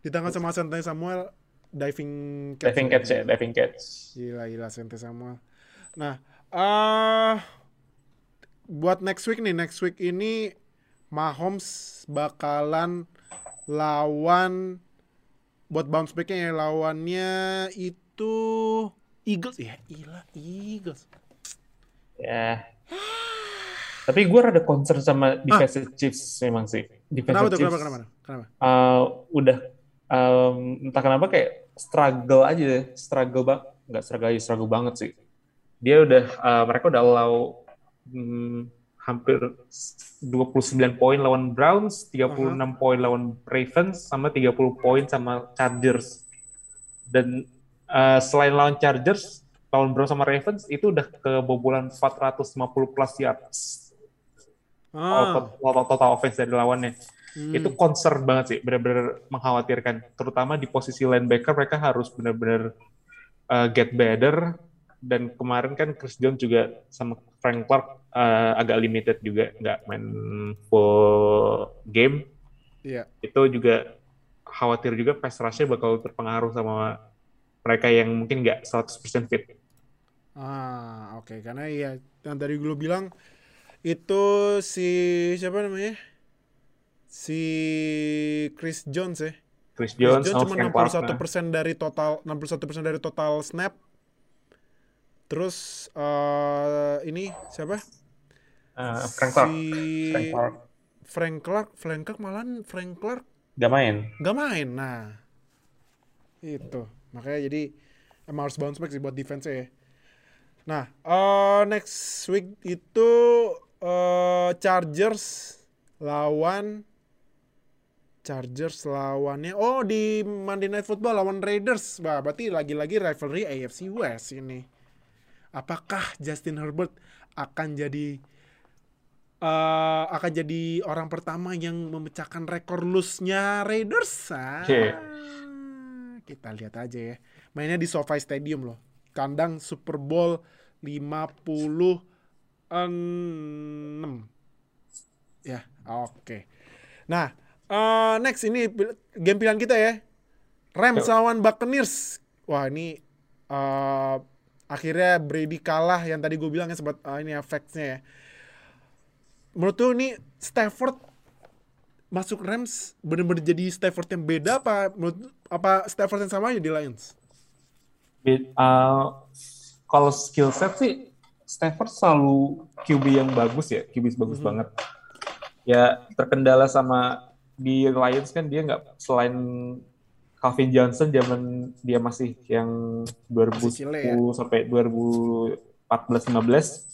Di tangan sama Sante Samuel diving catch. Diving catch ya, diving catch. Gila gila Sante Samuel. Nah, eh buat next week nih, next week ini Mahomes bakalan lawan buat bounce backnya ya lawannya itu Eagles ya, gila Eagles. Ya. Tapi gue rada concern sama defensive Chiefs memang sih. Kenapa Defensive tuh? Chiefs Kenapa? Kenapa? Kenapa? uh, udah um, entah kenapa kayak struggle aja, deh. struggle bang, nggak struggle aja, struggle banget sih. Dia udah, uh, mereka udah allow hmm, hampir 29 poin lawan Browns, 36 poin lawan Ravens, sama 30 poin sama Chargers. Dan uh, selain lawan Chargers, lawan Browns sama Ravens itu udah kebobolan 450 plus yards Ah, total, total offense dari lawannya. hmm. Itu concern banget sih, benar-benar mengkhawatirkan. Terutama di posisi linebacker mereka harus benar-benar uh, get better. Dan kemarin kan Chris Jones juga sama Frank Clark uh, agak limited juga, nggak main full game. Iya. Itu juga khawatir juga pass rush-nya bakal terpengaruh sama mereka yang mungkin nggak 100% fit. Ah, oke. Karena iya, yang tadi gue bilang itu si siapa namanya? Si Chris Jones ya. Chris Chris Jones, Jones sama cuma Frank Clark. nah. 61% dari total 61% dari total snap. Terus eh ini siapa? Uh, Frank Clark. Si Frank Clark. Frank Clark, Frank Clark malahan Frank Clark Gak main. nggak main. Nah, itu makanya jadi emang harus bounce back sih buat defense ya. Nah, eh, next week itu eh, Chargers lawan Chargers lawannya oh di Monday Night Football lawan Raiders. Bah, berarti lagi-lagi rivalry AFC West ini. Apakah Justin Herbert akan jadi eh, akan jadi orang pertama yang memecahkan rekor loss-nya Raiders? Ah. Kita lihat aja ya. Mainnya di SoFi Stadium loh. Kandang Super Bowl 56. Ya, oke. Nah, eh, next ini game pilihan kita ya. Rams lawan Buccaneers. Wah, ini eh, akhirnya Brady kalah yang tadi gue bilang ya sempat eh, ini efeknya ya. Menurut lu ini Stafford masuk Rams bener-bener jadi Stafford yang beda apa menurut apa Stafford yang sama aja di Lions? Uh, kalau skill set sih Stafford selalu QB yang bagus ya, QB bagus Mhm. banget. Ya terkendala sama di Lions kan dia nggak selain Calvin Johnson zaman dia masih yang 2010 Masih Chile ya? sampai 2014-15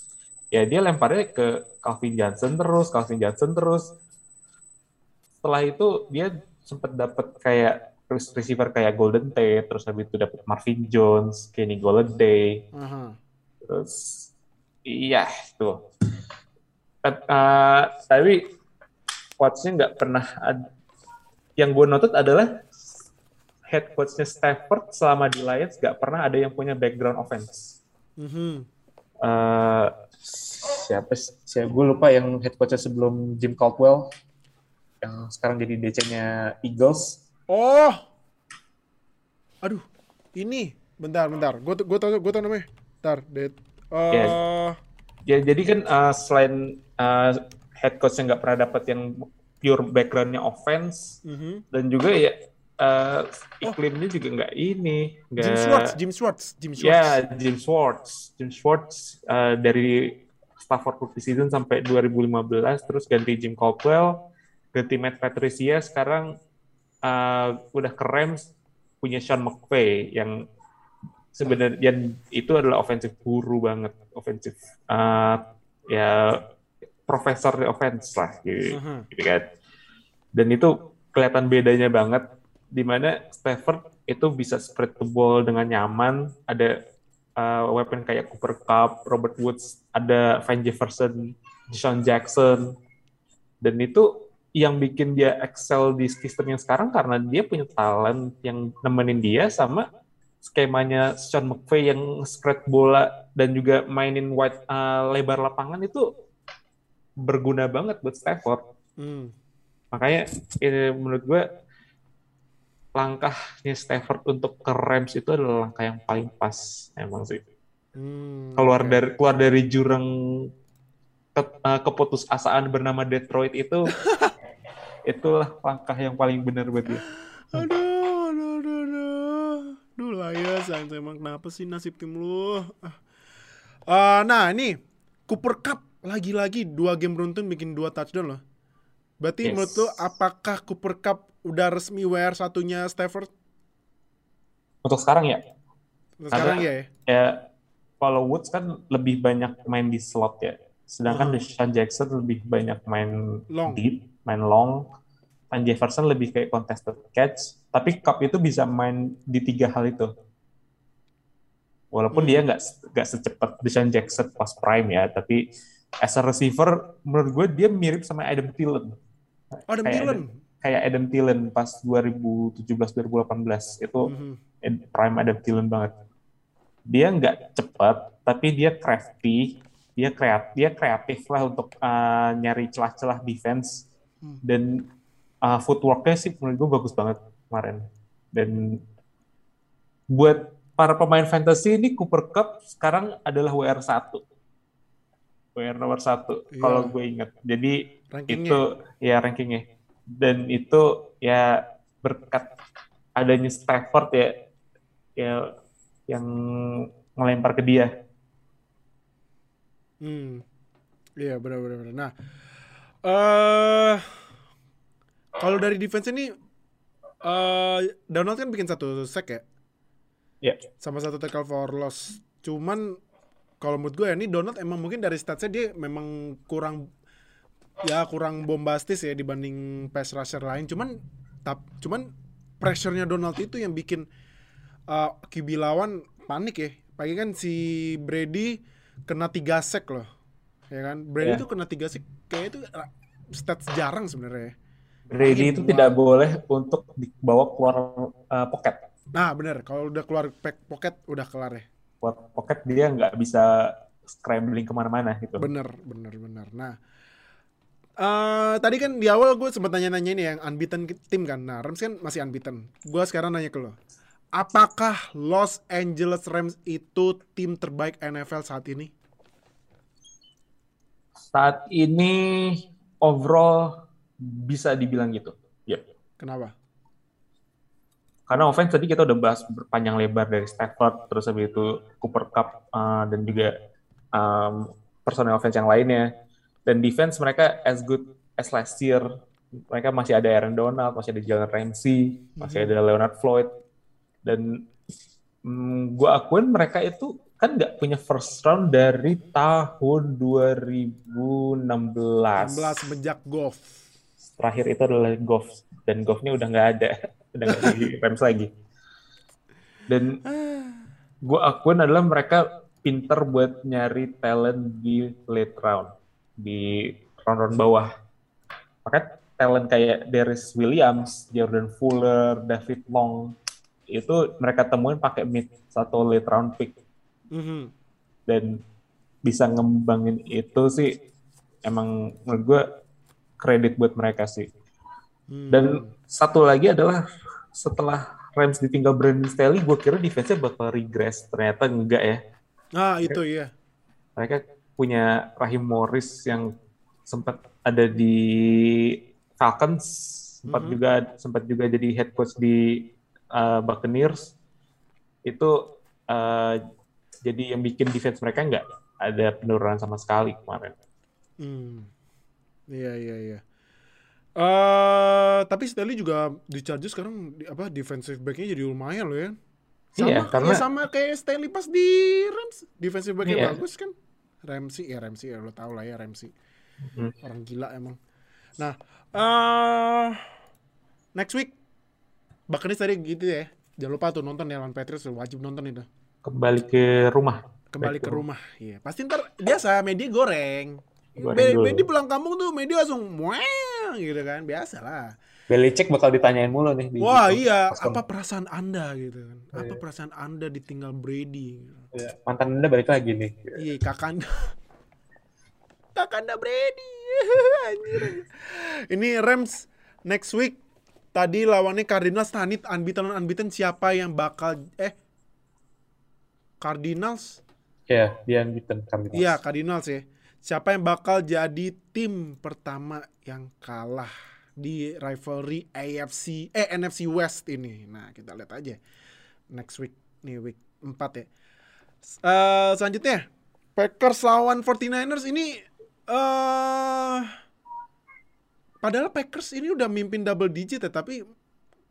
ya dia lemparnya ke Calvin Johnson terus, Calvin Johnson terus. Setelah itu dia sempat dapat kayak receiver kayak Golden Tate, terus habis itu dapat Marvin Jones, Kenny Golladay, Aha. terus iya itu. Tat- eh, tapi coachnya nggak pernah ad- yang gue notet adalah head coachnya Stafford selama di Lions nggak pernah ada yang punya background offense. Mhm. Eh, siapa sih? Siapa gue lupa yang head coachnya sebelum Jim Caldwell yang sekarang jadi DC-nya Eagles. Oh. Aduh. Ini bentar bentar. Gue gue tau gue tau namanya. Bentar. Det. Eh, Yes. Ya jadi kan uh, selain uh, head coach yang nggak pernah dapat yang pure backgroundnya offense mhm. dan juga ya uh, iklimnya juga nggak ini nggak Jim Schwartz, Jim Schwartz, Jim Schwartz. ya Jim Schwartz Jim Schwartz uh, dari Stafford rookie season sampai 2015 terus ganti Jim Caldwell ganti Matt Patricia sekarang uh, udah ke Rams punya Sean McVay yang sebenarnya itu adalah offensive guru banget offensive uh, ya profesor offense lah gitu, Aha. gitu kan dan itu kelihatan bedanya banget di mana Stafford itu bisa spread the ball dengan nyaman ada uh, weapon kayak Cooper Cup, Robert Woods, ada Van Jefferson, Deshaun Jackson dan itu yang bikin dia excel di sistem yang sekarang karena dia punya talent yang nemenin dia sama skemanya Sean McVay yang spread bola dan juga mainin wide uh, lebar lapangan itu berguna banget buat Stafford. Hmm. Makanya ini menurut gue langkahnya Stafford untuk ke Rams itu adalah langkah yang paling pas emang sih. Hmm, Keluar oke. dari keluar dari jurang ke- eh, keputusasaan bernama Detroit itu itulah langkah yang paling benar buat dia. Aduh, aduh, aduh, aduh. Duh ya, sayang emang kenapa sih nasib tim lu? Ah, nah, ini Cooper Cup lagi-lagi dua game beruntun bikin dua touchdown loh. Berarti Yes. menurut lu apakah Cooper Cup udah resmi WR satunya Stafford? Untuk sekarang ya, Sekarang ya ya? ya kalau Woods kan lebih banyak main di slot ya. Sedangkan Hmm. Deshaun Jackson lebih banyak main Long. deep, main long. Van Jefferson lebih kayak contested catch. Tapi Cup itu bisa main di tiga hal itu. Walaupun Hmm. dia nggak nggak secepat Deshaun Jackson pas prime ya, tapi as a receiver menurut gue dia mirip sama Adam Thielen. Adam Kayak Thielen. Kayak Adam Thielen pas 2017-2018 itu Mhm. Ed- prime Adam Thielen banget. Dia nggak cepat, tapi dia crafty, dia kreatif, dia kreatif lah untuk uh, nyari celah-celah defense Hmm. dan uh, footworknya sih menurut gue bagus banget kemarin. Dan buat para pemain fantasy ini Cooper Cup sekarang adalah WR 1 WR nomor satu Iya. kalau gue ingat. Jadi Rankingnya. itu ya rankingnya dan itu ya berkat adanya Stafford ya ya yang melempar ke dia Hmm. Iya benar benar benar. Nah, eh kalau dari defense ini eh Donald kan bikin satu sack ya, ya sama satu tackle for loss. Cuman kalau menurut gue ya ini Donald emang mungkin dari statsnya dia memang kurang ya kurang bombastis ya dibanding pass rusher lain. Cuman tap, cuman pressure-nya Donald itu yang bikin eh, QB lawan panik ya. Pagi kan si Brady kena tiga sack loh. Ya kan? Brady Ya. tuh kena tiga sack kayak itu stats jarang sebenarnya. ya. Brady Makin itu tidak boleh untuk dibawa keluar uh, pocket Nah, bener. Kalau udah keluar pack pocket udah kelar ya. Keluar pocket dia nggak bisa scrambling ke mana-mana gitu Bener, bener, bener. Nah, eh tadi kan di awal gue sempat nanya-nanya ini yang unbeaten tim kan. Nah, Rams kan masih unbeaten. Gue sekarang nanya ke lo. Apakah Los Angeles Rams itu tim terbaik NFL saat ini? saat ini overall bisa dibilang gitu ya Kenapa? Karena offense tadi kita udah bahas berpanjang lebar dari Stafford terus habis itu Cooper Cup uh, dan juga um, personel offense yang lainnya. Dan defense mereka as good as last year. Mereka masih ada Aaron Donald masih ada Jalen Ramsey masih ada Leonard Floyd. Dan mm, gue akuin mereka itu kan nggak punya first round dari tahun 2016 16 semenjak golf. terakhir itu adalah Goff dan Goffnya udah nggak ada udah nggak di Rams lagi dan gue akuin adalah mereka pinter buat nyari talent di late round di round-round bawah maka talent kayak Darius Williams, Jordan Fuller, David Long itu mereka temuin pakai mid satu late round pick Mhm. dan bisa ngembangin itu sih emang menurut gue kredit buat mereka sih. Hmm. Dan satu lagi adalah setelah Rams ditinggal Brandon Staley, gue kira defense-nya bakal regress. Ternyata enggak ya. Ah, itu iya. Mereka punya Rahim Morris yang sempat ada di Falcons, sempat Mhm. juga sempat juga jadi head coach di uh, Buccaneers. Itu uh, jadi yang bikin defense mereka enggak ada penurunan sama sekali kemarin. Hmm. Iya iya iya. Eh tapi Stanley juga di Chargers sekarang di- apa defensive back-nya jadi lumayan loh ya. Sama, Iya, karena- ya sama kayak Stanley pas di Rams, defensive back-nya Iya. bagus kan. Ramsey ya Ramsey ya lo tau lah ya Ramsey. Hmm. Orang gila emang. Nah, eh next week Buccaneers tadi gitu ya. Jangan lupa tuh nonton ya lawan Patriots wajib nonton itu. Kembali ke rumah. Kembali ke rumah. Iya, pasti ntar biasa media goreng. Goreng. Media pulang kampung tuh media langsung mueng gitu kan, biasa lah. Belichick bakal ditanyain mulu nih. di- Wah iya, pas- apa perasaan anda gitu kan? Apa Iya. perasaan anda ditinggal Brady? Iya, Mantan anda balik lagi nih. Iya kakak anda. kakanda Brady. Anjir. Ini Rams next week tadi lawannya Cardinals Tanit unbeaten unbeaten siapa yang bakal eh Cardinals Ya, dia unbeaten Cardinals. Iya, Cardinals ya. Siapa yang bakal jadi tim pertama yang kalah di rivalry AFC eh NFC West ini. Nah, kita lihat aja next week nih week 4 ya. Eh, selanjutnya Packers lawan 49ers ini eh padahal Packers ini udah mimpin double digit ya, tapi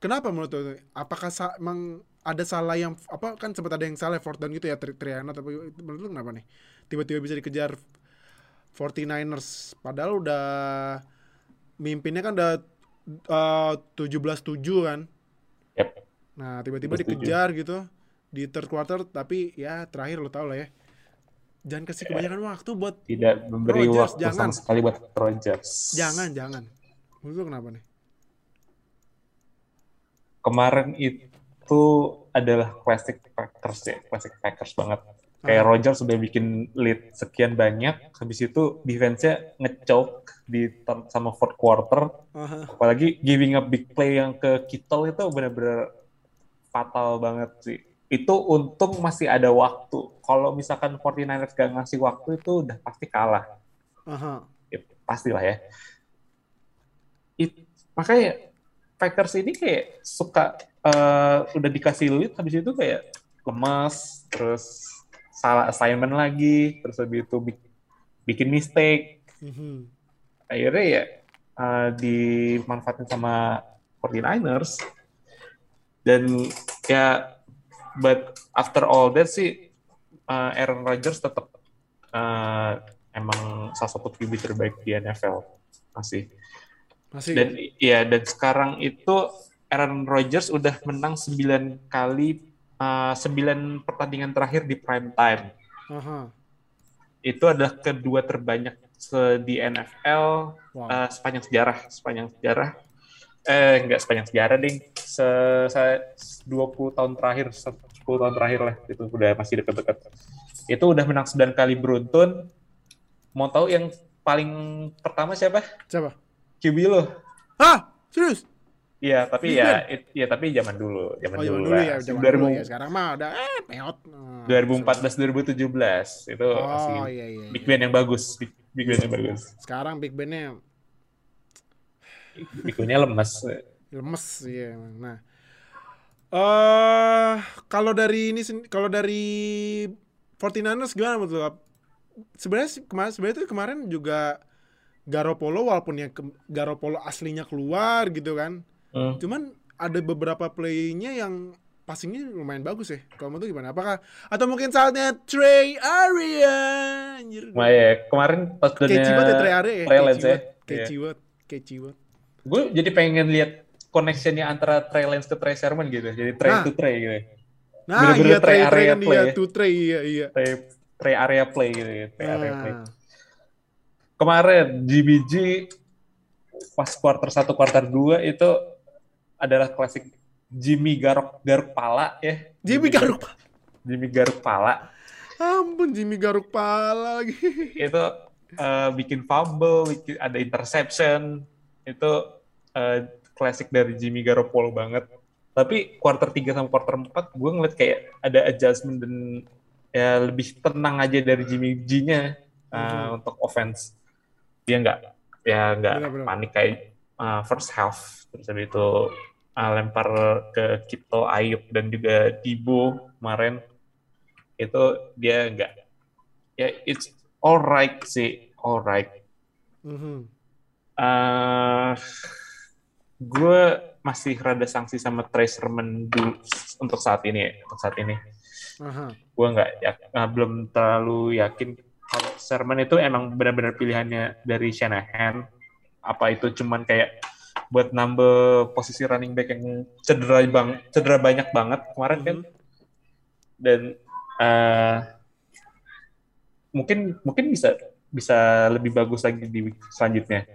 kenapa menurut lu? Apakah sa- emang ada salah yang apa kan sempat ada yang salah fourth down gitu ya tri Triana tapi menurut lu kenapa nih tiba-tiba bisa dikejar 49ers padahal udah mimpinnya kan udah eh, 17-7 kan Yep. nah tiba-tiba dikejar gitu di third quarter tapi ya terakhir lo tau lah ya jangan kasih kebanyakan waktu buat Tidak memberi Rodgers, waktu jangan. sama sekali buat Rodgers. jangan jangan lu kenapa nih Kemarin itu adalah classic Packers ya, classic Packers banget. Kayak. Rodgers sudah bikin lead sekian banyak, habis itu defense-nya ngechoke di sama fourth quarter, Aha. apalagi giving up big play yang ke Kittle itu benar-benar fatal banget sih. Itu untung masih ada waktu. Kalau misalkan 49ers gak ngasih waktu itu udah pasti kalah. Aha. Ya, pastilah ya. It- makanya Packers ini kayak suka eh, udah dikasih lead habis itu kayak lemas, terus salah assignment lagi, terus habis itu bik- bikin mistake. Mhm. Akhirnya ya eh, dimanfaatin sama 49ers. Dan ya but after all that sih eh, Aaron Rodgers tetap eh, emang salah satu QB terbaik di NFL masih. masih Dan ya dan sekarang itu Aaron Rodgers udah menang 9 kali 9 pertandingan terakhir di prime time. Aha. Itu adalah kedua terbanyak se- di NFL wow eh, sepanjang sejarah, sepanjang sejarah. Eh enggak sepanjang sejarah ding. Se, se- 20 tahun terakhir, 10 tahun terakhir lah itu udah masih dekat-dekat. Itu udah menang 9 kali beruntun. Mau tahu yang paling pertama siapa? siapa QB lo. ah serius Iya, tapi Big ya, it- ya tapi zaman dulu, zaman oh dulu, dulu ya zaman 2000 dulu ya sekarang mah udah eh peot Nah, 2014 2017 itu masih oh iya iya, big iya. band yang bagus, big, big band yang bagus. sekarang big bandnya Big bandnya lemes. lemes ya. Nah, eh kalau dari ini kalau dari 49ers gimana menurut lo? Sebenarnya kemarin sebenarnya tuh kemarin juga Garoppolo walaupun yang Garoppolo aslinya keluar gitu kan. Hmm. Cuman ada beberapa playnya yang passingnya lumayan bagus ya. Kalau menurut gimana? Apakah atau mungkin saatnya Trey Area? Anjir. Nah, ya, kemarin touchdown-nya Catchy banget ya Trey Area ya. Trey Catchy Lance ya. banget. Catchy Iya. banget. Catchy banget. Gue jadi pengen lihat connection-nya antara Trey Lance ke Trey Sermon gitu. Jadi Trey Nah. to Trey gitu. Nah, Bener-bener iya Trey Trey area kan play iya ya. tuh Trey iya iya. Trey, Trey area play gitu. ya, Trey area play. Nah. Kemarin GBG pas quarter 1 quarter 2 itu adalah klasik Jimmy Garuk Garuk Pala ya. Jimmy Garuk Jimmy Garuk Pala Ampun Jimmy Garuk pala lagi. itu eh, bikin fumble, bikin, ada interception, itu eh, klasik dari Jimmy Garoppolo banget. Tapi quarter 3 sama quarter 4 gue ngeliat kayak ada adjustment dan ya lebih tenang aja dari Jimmy G-nya Mhm. untuk offense. Dia nggak ya nggak panik kayak eh, first half. Terus habis itu eh, lempar ke Kito Ayub dan juga Dibo kemarin. Itu dia nggak ya it's alright sih alright. Mhm. Eh gue masih rada sanksi sama Trace Sermon dulu untuk saat ini ya, untuk saat ini. Gue nggak ya- belum terlalu yakin kalau Sermon itu emang benar-benar pilihannya dari Shanahan apa itu cuman kayak buat nambah posisi running back yang cedera bang cedera banyak banget kemarin kan Mhm. dan eh, mungkin mungkin bisa bisa lebih bagus lagi di week selanjutnya.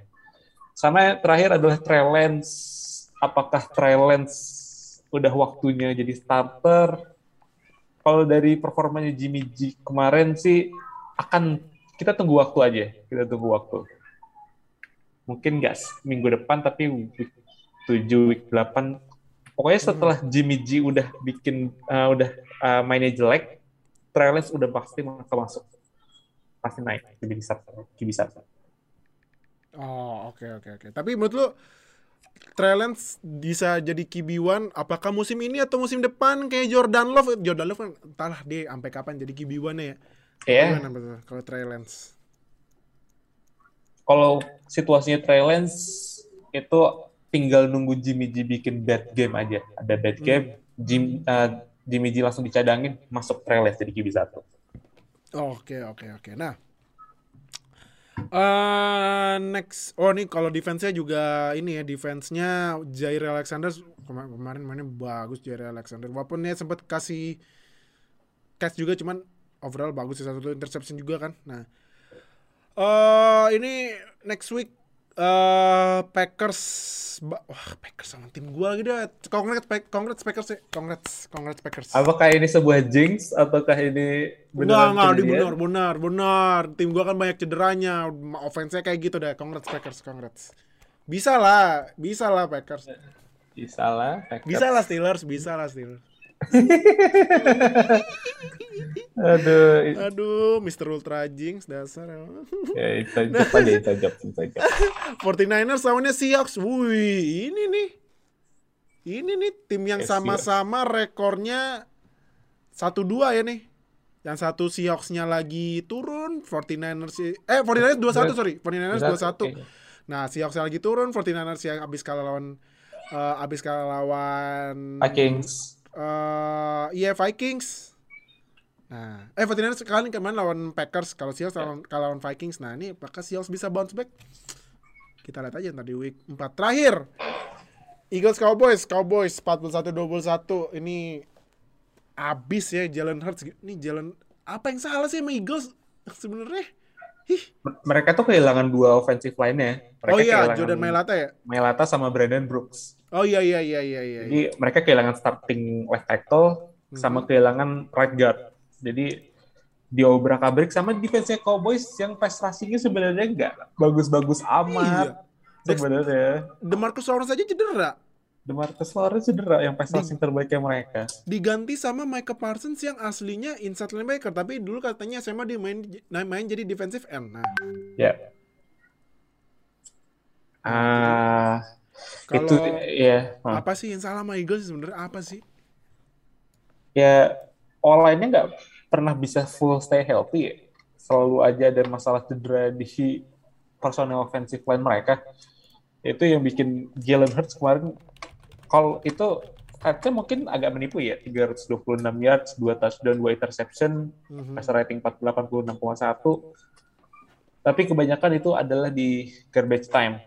Sama terakhir adalah Trey Lance. Apakah Trey Lance udah waktunya jadi starter? Kalau dari performanya Jimmy G kemarin sih akan kita tunggu waktu aja, kita tunggu waktu. Mungkin nggak minggu depan, tapi week 7, week 8. Pokoknya setelah Jimmy G udah bikin, uh, udah uh, mainnya jelek, Lance udah pasti bakal masuk. Pasti naik. QB satu. Oh, oke oke oke. Tapi menurut lu Trey Lance bisa jadi QB1 apakah musim ini atau musim depan kayak Jordan Love? Jordan Love kan entahlah dia sampai kapan jadi QB1 ya. Ya, Gimana betul kalau Lance? kalau situasinya Trey Lance itu tinggal nunggu Jimmy G bikin bad game aja. Ada bad game, Jim, uh, Jimmy G langsung dicadangin, masuk Trey Lance jadi QB satu. Oke oke oke. Nah, eh next, oh nih kalau defense-nya juga ini ya defense-nya Jair Alexander kema- kemarin mainnya bagus Jair Alexander. Walaupun dia sempat kasih catch juga, cuman overall bagus sih satu interception juga kan. Nah, eh ini next week eh Packers, wah Packers sama tim gua lagi dah. Congrats, Pack- congrats Packers ya, congrats, congrats Packers. Apakah ini sebuah jinx ataukah ini beneran enggak, kejadian? benar, benar, benar. Tim gua kan banyak cederanya. Offense-nya kayak gitu deh. Congrats Packers, congrats. Bisa lah, bisa lah Packers. Bisa lah. Packers. Bisa lah Steelers, bisa lah Steelers. Aduh, Aduh, Mr. Ultra Jinx dasar. emang. ya itu aja, itu aja, itu aja. 49ers lawannya Seahawks. Wih, ini nih. Ini nih tim yang Eh, sama-sama rekornya 1-2 ya nih. Yang satu Seahawks-nya lagi turun, 49ers sih- eh 49ers 2-1 sorry, 49ers 2-1. Oke. Nah, Seahawks lagi turun, 49ers yang abis kalah lawan eh, abis kalah lawan Vikings. Eh iya Vikings. Nah, eh 49ers kalian kemarin lawan Packers, kalau Seahawks lawan, kalah lawan Vikings. Nah, ini apakah Seahawks bisa bounce back? Kita lihat aja ntar di week 4 terakhir. Eagles Cowboys, Cowboys 41-21. Ini abis ya Jalen Hurts. Ini Jalen apa yang salah sih sama Eagles sebenarnya? Ih. Mereka tuh kehilangan dua offensive line-nya. Mereka Oh iya, Jordan Mailata ya? Mailata sama Brandon Brooks. Oh iya iya iya iya iya. Jadi mereka kehilangan starting left tackle Mhm. sama kehilangan right guard. Jadi di obrak abrik sama defense-nya Cowboys yang pass rushing-nya sebenarnya nggak bagus-bagus Iya. amat sebenarnya. DeMarcus Lawrence aja cedera. DeMarcus Lawrence cedera yang pass Di- terbaiknya mereka. Diganti sama Micah Parsons yang aslinya inside linebacker, tapi dulu katanya SMA dia main main jadi defensive end. Nah, Ya. Ah, kalau itu ya. ah. apa sih yang salah sama Eagles sebenarnya apa sih? ya online-nya nggak pernah bisa full stay healthy ya. Selalu aja ada masalah cedera di personal offensive line mereka. Itu yang bikin Jalen Hurts kemarin kalau itu Harusnya mungkin agak menipu ya, 326 yards, 2 touchdown, 2 interception, Mhm. passer rating 86,1. Tapi kebanyakan itu adalah di garbage time.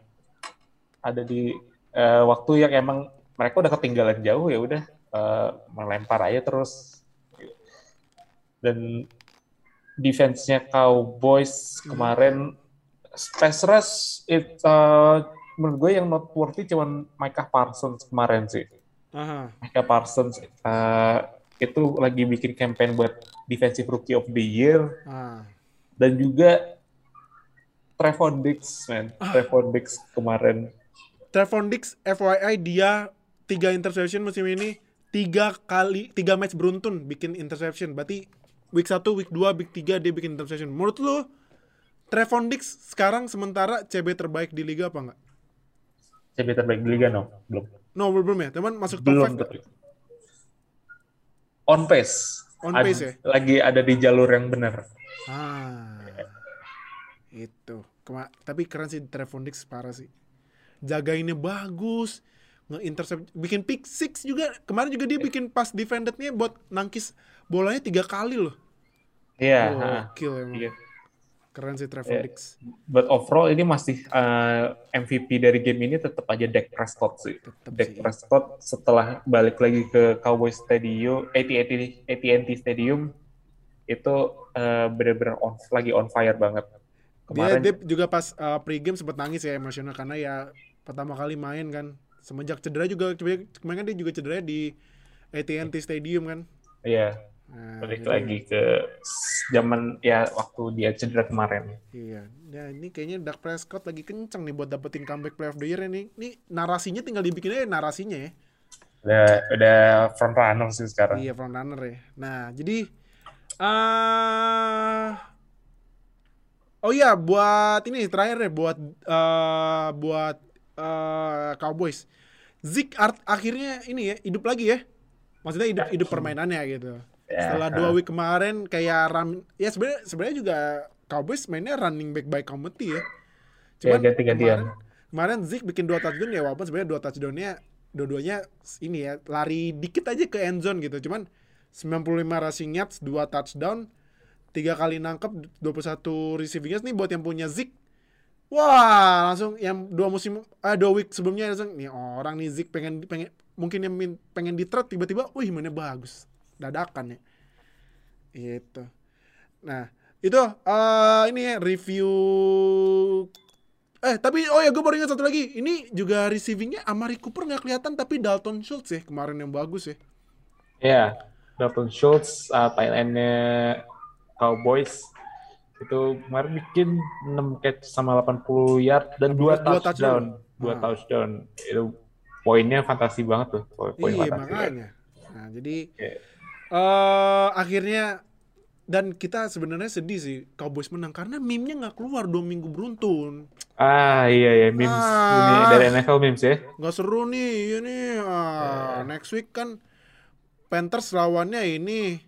Ada di eh, waktu yang emang mereka udah ketinggalan jauh ya udah eh, melempar aja terus. Dan defense-nya Cowboys kemarin pass rush it, eh, menurut gue yang noteworthy cuman Micah Parsons kemarin sih. Aha. Micah Parsons eh, itu lagi bikin campaign buat defensive rookie of the year Ah. dan juga Trevon Diggs, man. Ah. Trevon Diggs kemarin. Trevon Diggs FYI dia tiga interception musim ini tiga kali tiga match beruntun bikin interception berarti week 1, week 2, week 3 dia bikin interception menurut lu Trevon Diggs sekarang sementara CB terbaik di liga apa enggak? CB terbaik di liga no? Belum. No belum ya teman masuk top Belum 5 terbaik. On pace. On Ad- pace ya? Lagi ada di jalur yang benar. Ah, itu. Kema tapi keren sih Trevon Diggs parah sih. Jagainnya bagus, nge-intercept, bikin pick six juga. Kemarin juga dia bikin pass defendednya buat nangkis bolanya tiga kali loh. Iya. Oh, ha. kill emang. Iya. Keren sih Trevon Iya. Diggs. But overall ini masih eh, MVP dari game ini tetap aja Dak Prescott sih. Tetep Dak sih. Prescott setelah balik lagi ke Cowboys Stadium, AT&T AT&T Stadium itu eh, benar-benar on lagi on fire banget. Dia, Kemarin dia juga pas uh, pregame sempat nangis ya emosional karena ya pertama kali main kan. Semenjak cedera juga kemarin kan dia juga cedera di AT&T Stadium kan. Iya. Nah, Balik jadi- lagi ke zaman ya waktu dia cedera kemarin. Iya, nah ini kayaknya Dak Prescott lagi kenceng nih buat dapetin comeback player of the year nih. Ini narasinya tinggal dibikin aja narasinya ya. Udah udah front runner sih sekarang. Iya, front runner ya. Nah, jadi eh Oh iya, buat ini terakhir deh buat eh buat eh Cowboys. Zeke art akhirnya ini ya hidup lagi ya. Maksudnya hidup hidup permainannya gitu. Ya, Setelah dua week kemarin kayak ram ya sebenarnya sebenarnya juga Cowboys mainnya running back by committee ya. Ya, ganti-gantian. kemarin, kemarin Zeke bikin dua touchdown ya walaupun sebenarnya dua touchdownnya dua-duanya ini ya lari dikit aja ke end zone gitu. Cuman 95 rushing yards, dua touchdown, tiga kali nangkep 21 receiving yards nih buat yang punya Zeke. Wah, langsung yang dua musim ah dua week sebelumnya langsung nih orang nih Zeke pengen pengen mungkin yang pengen di trade tiba-tiba wih mainnya bagus. Dadakan ya. Itu. Nah, itu eh ini ya, review Eh tapi oh ya gue baru ingat satu lagi Ini juga receivingnya Amari Cooper nggak kelihatan tapi Dalton Schultz ya kemarin yang bagus ya Ya, Dalton Schultz, uh, tight end-nya Cowboys itu kemarin bikin 6 catch sama 80 yard dan 2 Dua touchdown. touchdown. 2 Ah. touchdown. Itu poinnya fantasi banget tuh. Poin Iya fantasi. makanya Nah jadi Oke. eh akhirnya dan kita sebenarnya sedih sih Cowboys menang karena meme-nya nggak keluar dua minggu beruntun Ah iya ya memes Ah. ini dari NFL memes ya. nggak seru nih iya nih ah, next week kan Panthers lawannya ini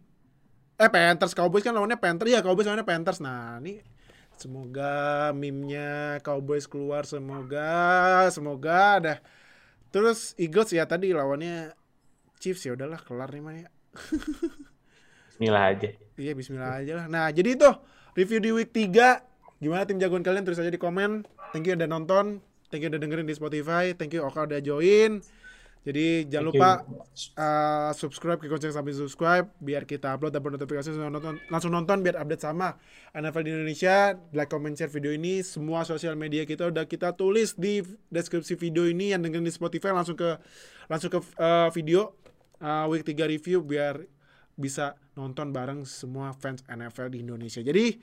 eh Panthers. Cowboys kan lawannya Panthers. Ya Cowboys lawannya Panthers. Nah ini semoga meme-nya Cowboys keluar. Semoga semoga dah terus Eagles ya tadi lawannya Chiefs. Ya udahlah kelar nih mah ya Bismillah aja. Iya bismillah aja lah. Nah jadi itu review di week 3 Gimana tim jagoan kalian? Tulis aja di komen. Thank you udah nonton. Thank you udah dengerin di Spotify. Thank you Oka udah join Jadi jangan Thank lupa you. uh, subscribe ke konsen sampai subscribe biar kita upload dapat notifikasi langsung nonton langsung nonton biar update sama NFL di Indonesia. Like comment share video ini. Semua sosial media kita udah kita tulis di deskripsi video ini. Yang dengerin di Spotify langsung ke langsung ke uh, video uh, week 3 review biar bisa nonton bareng semua fans NFL di Indonesia. Jadi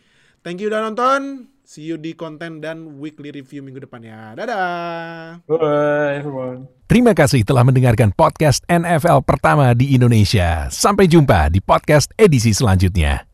thank you udah nonton see you di konten dan weekly review minggu depan ya dadah Bye everyone. Terima kasih telah mendengarkan podcast NFL pertama di Indonesia. Sampai jumpa di podcast edisi selanjutnya.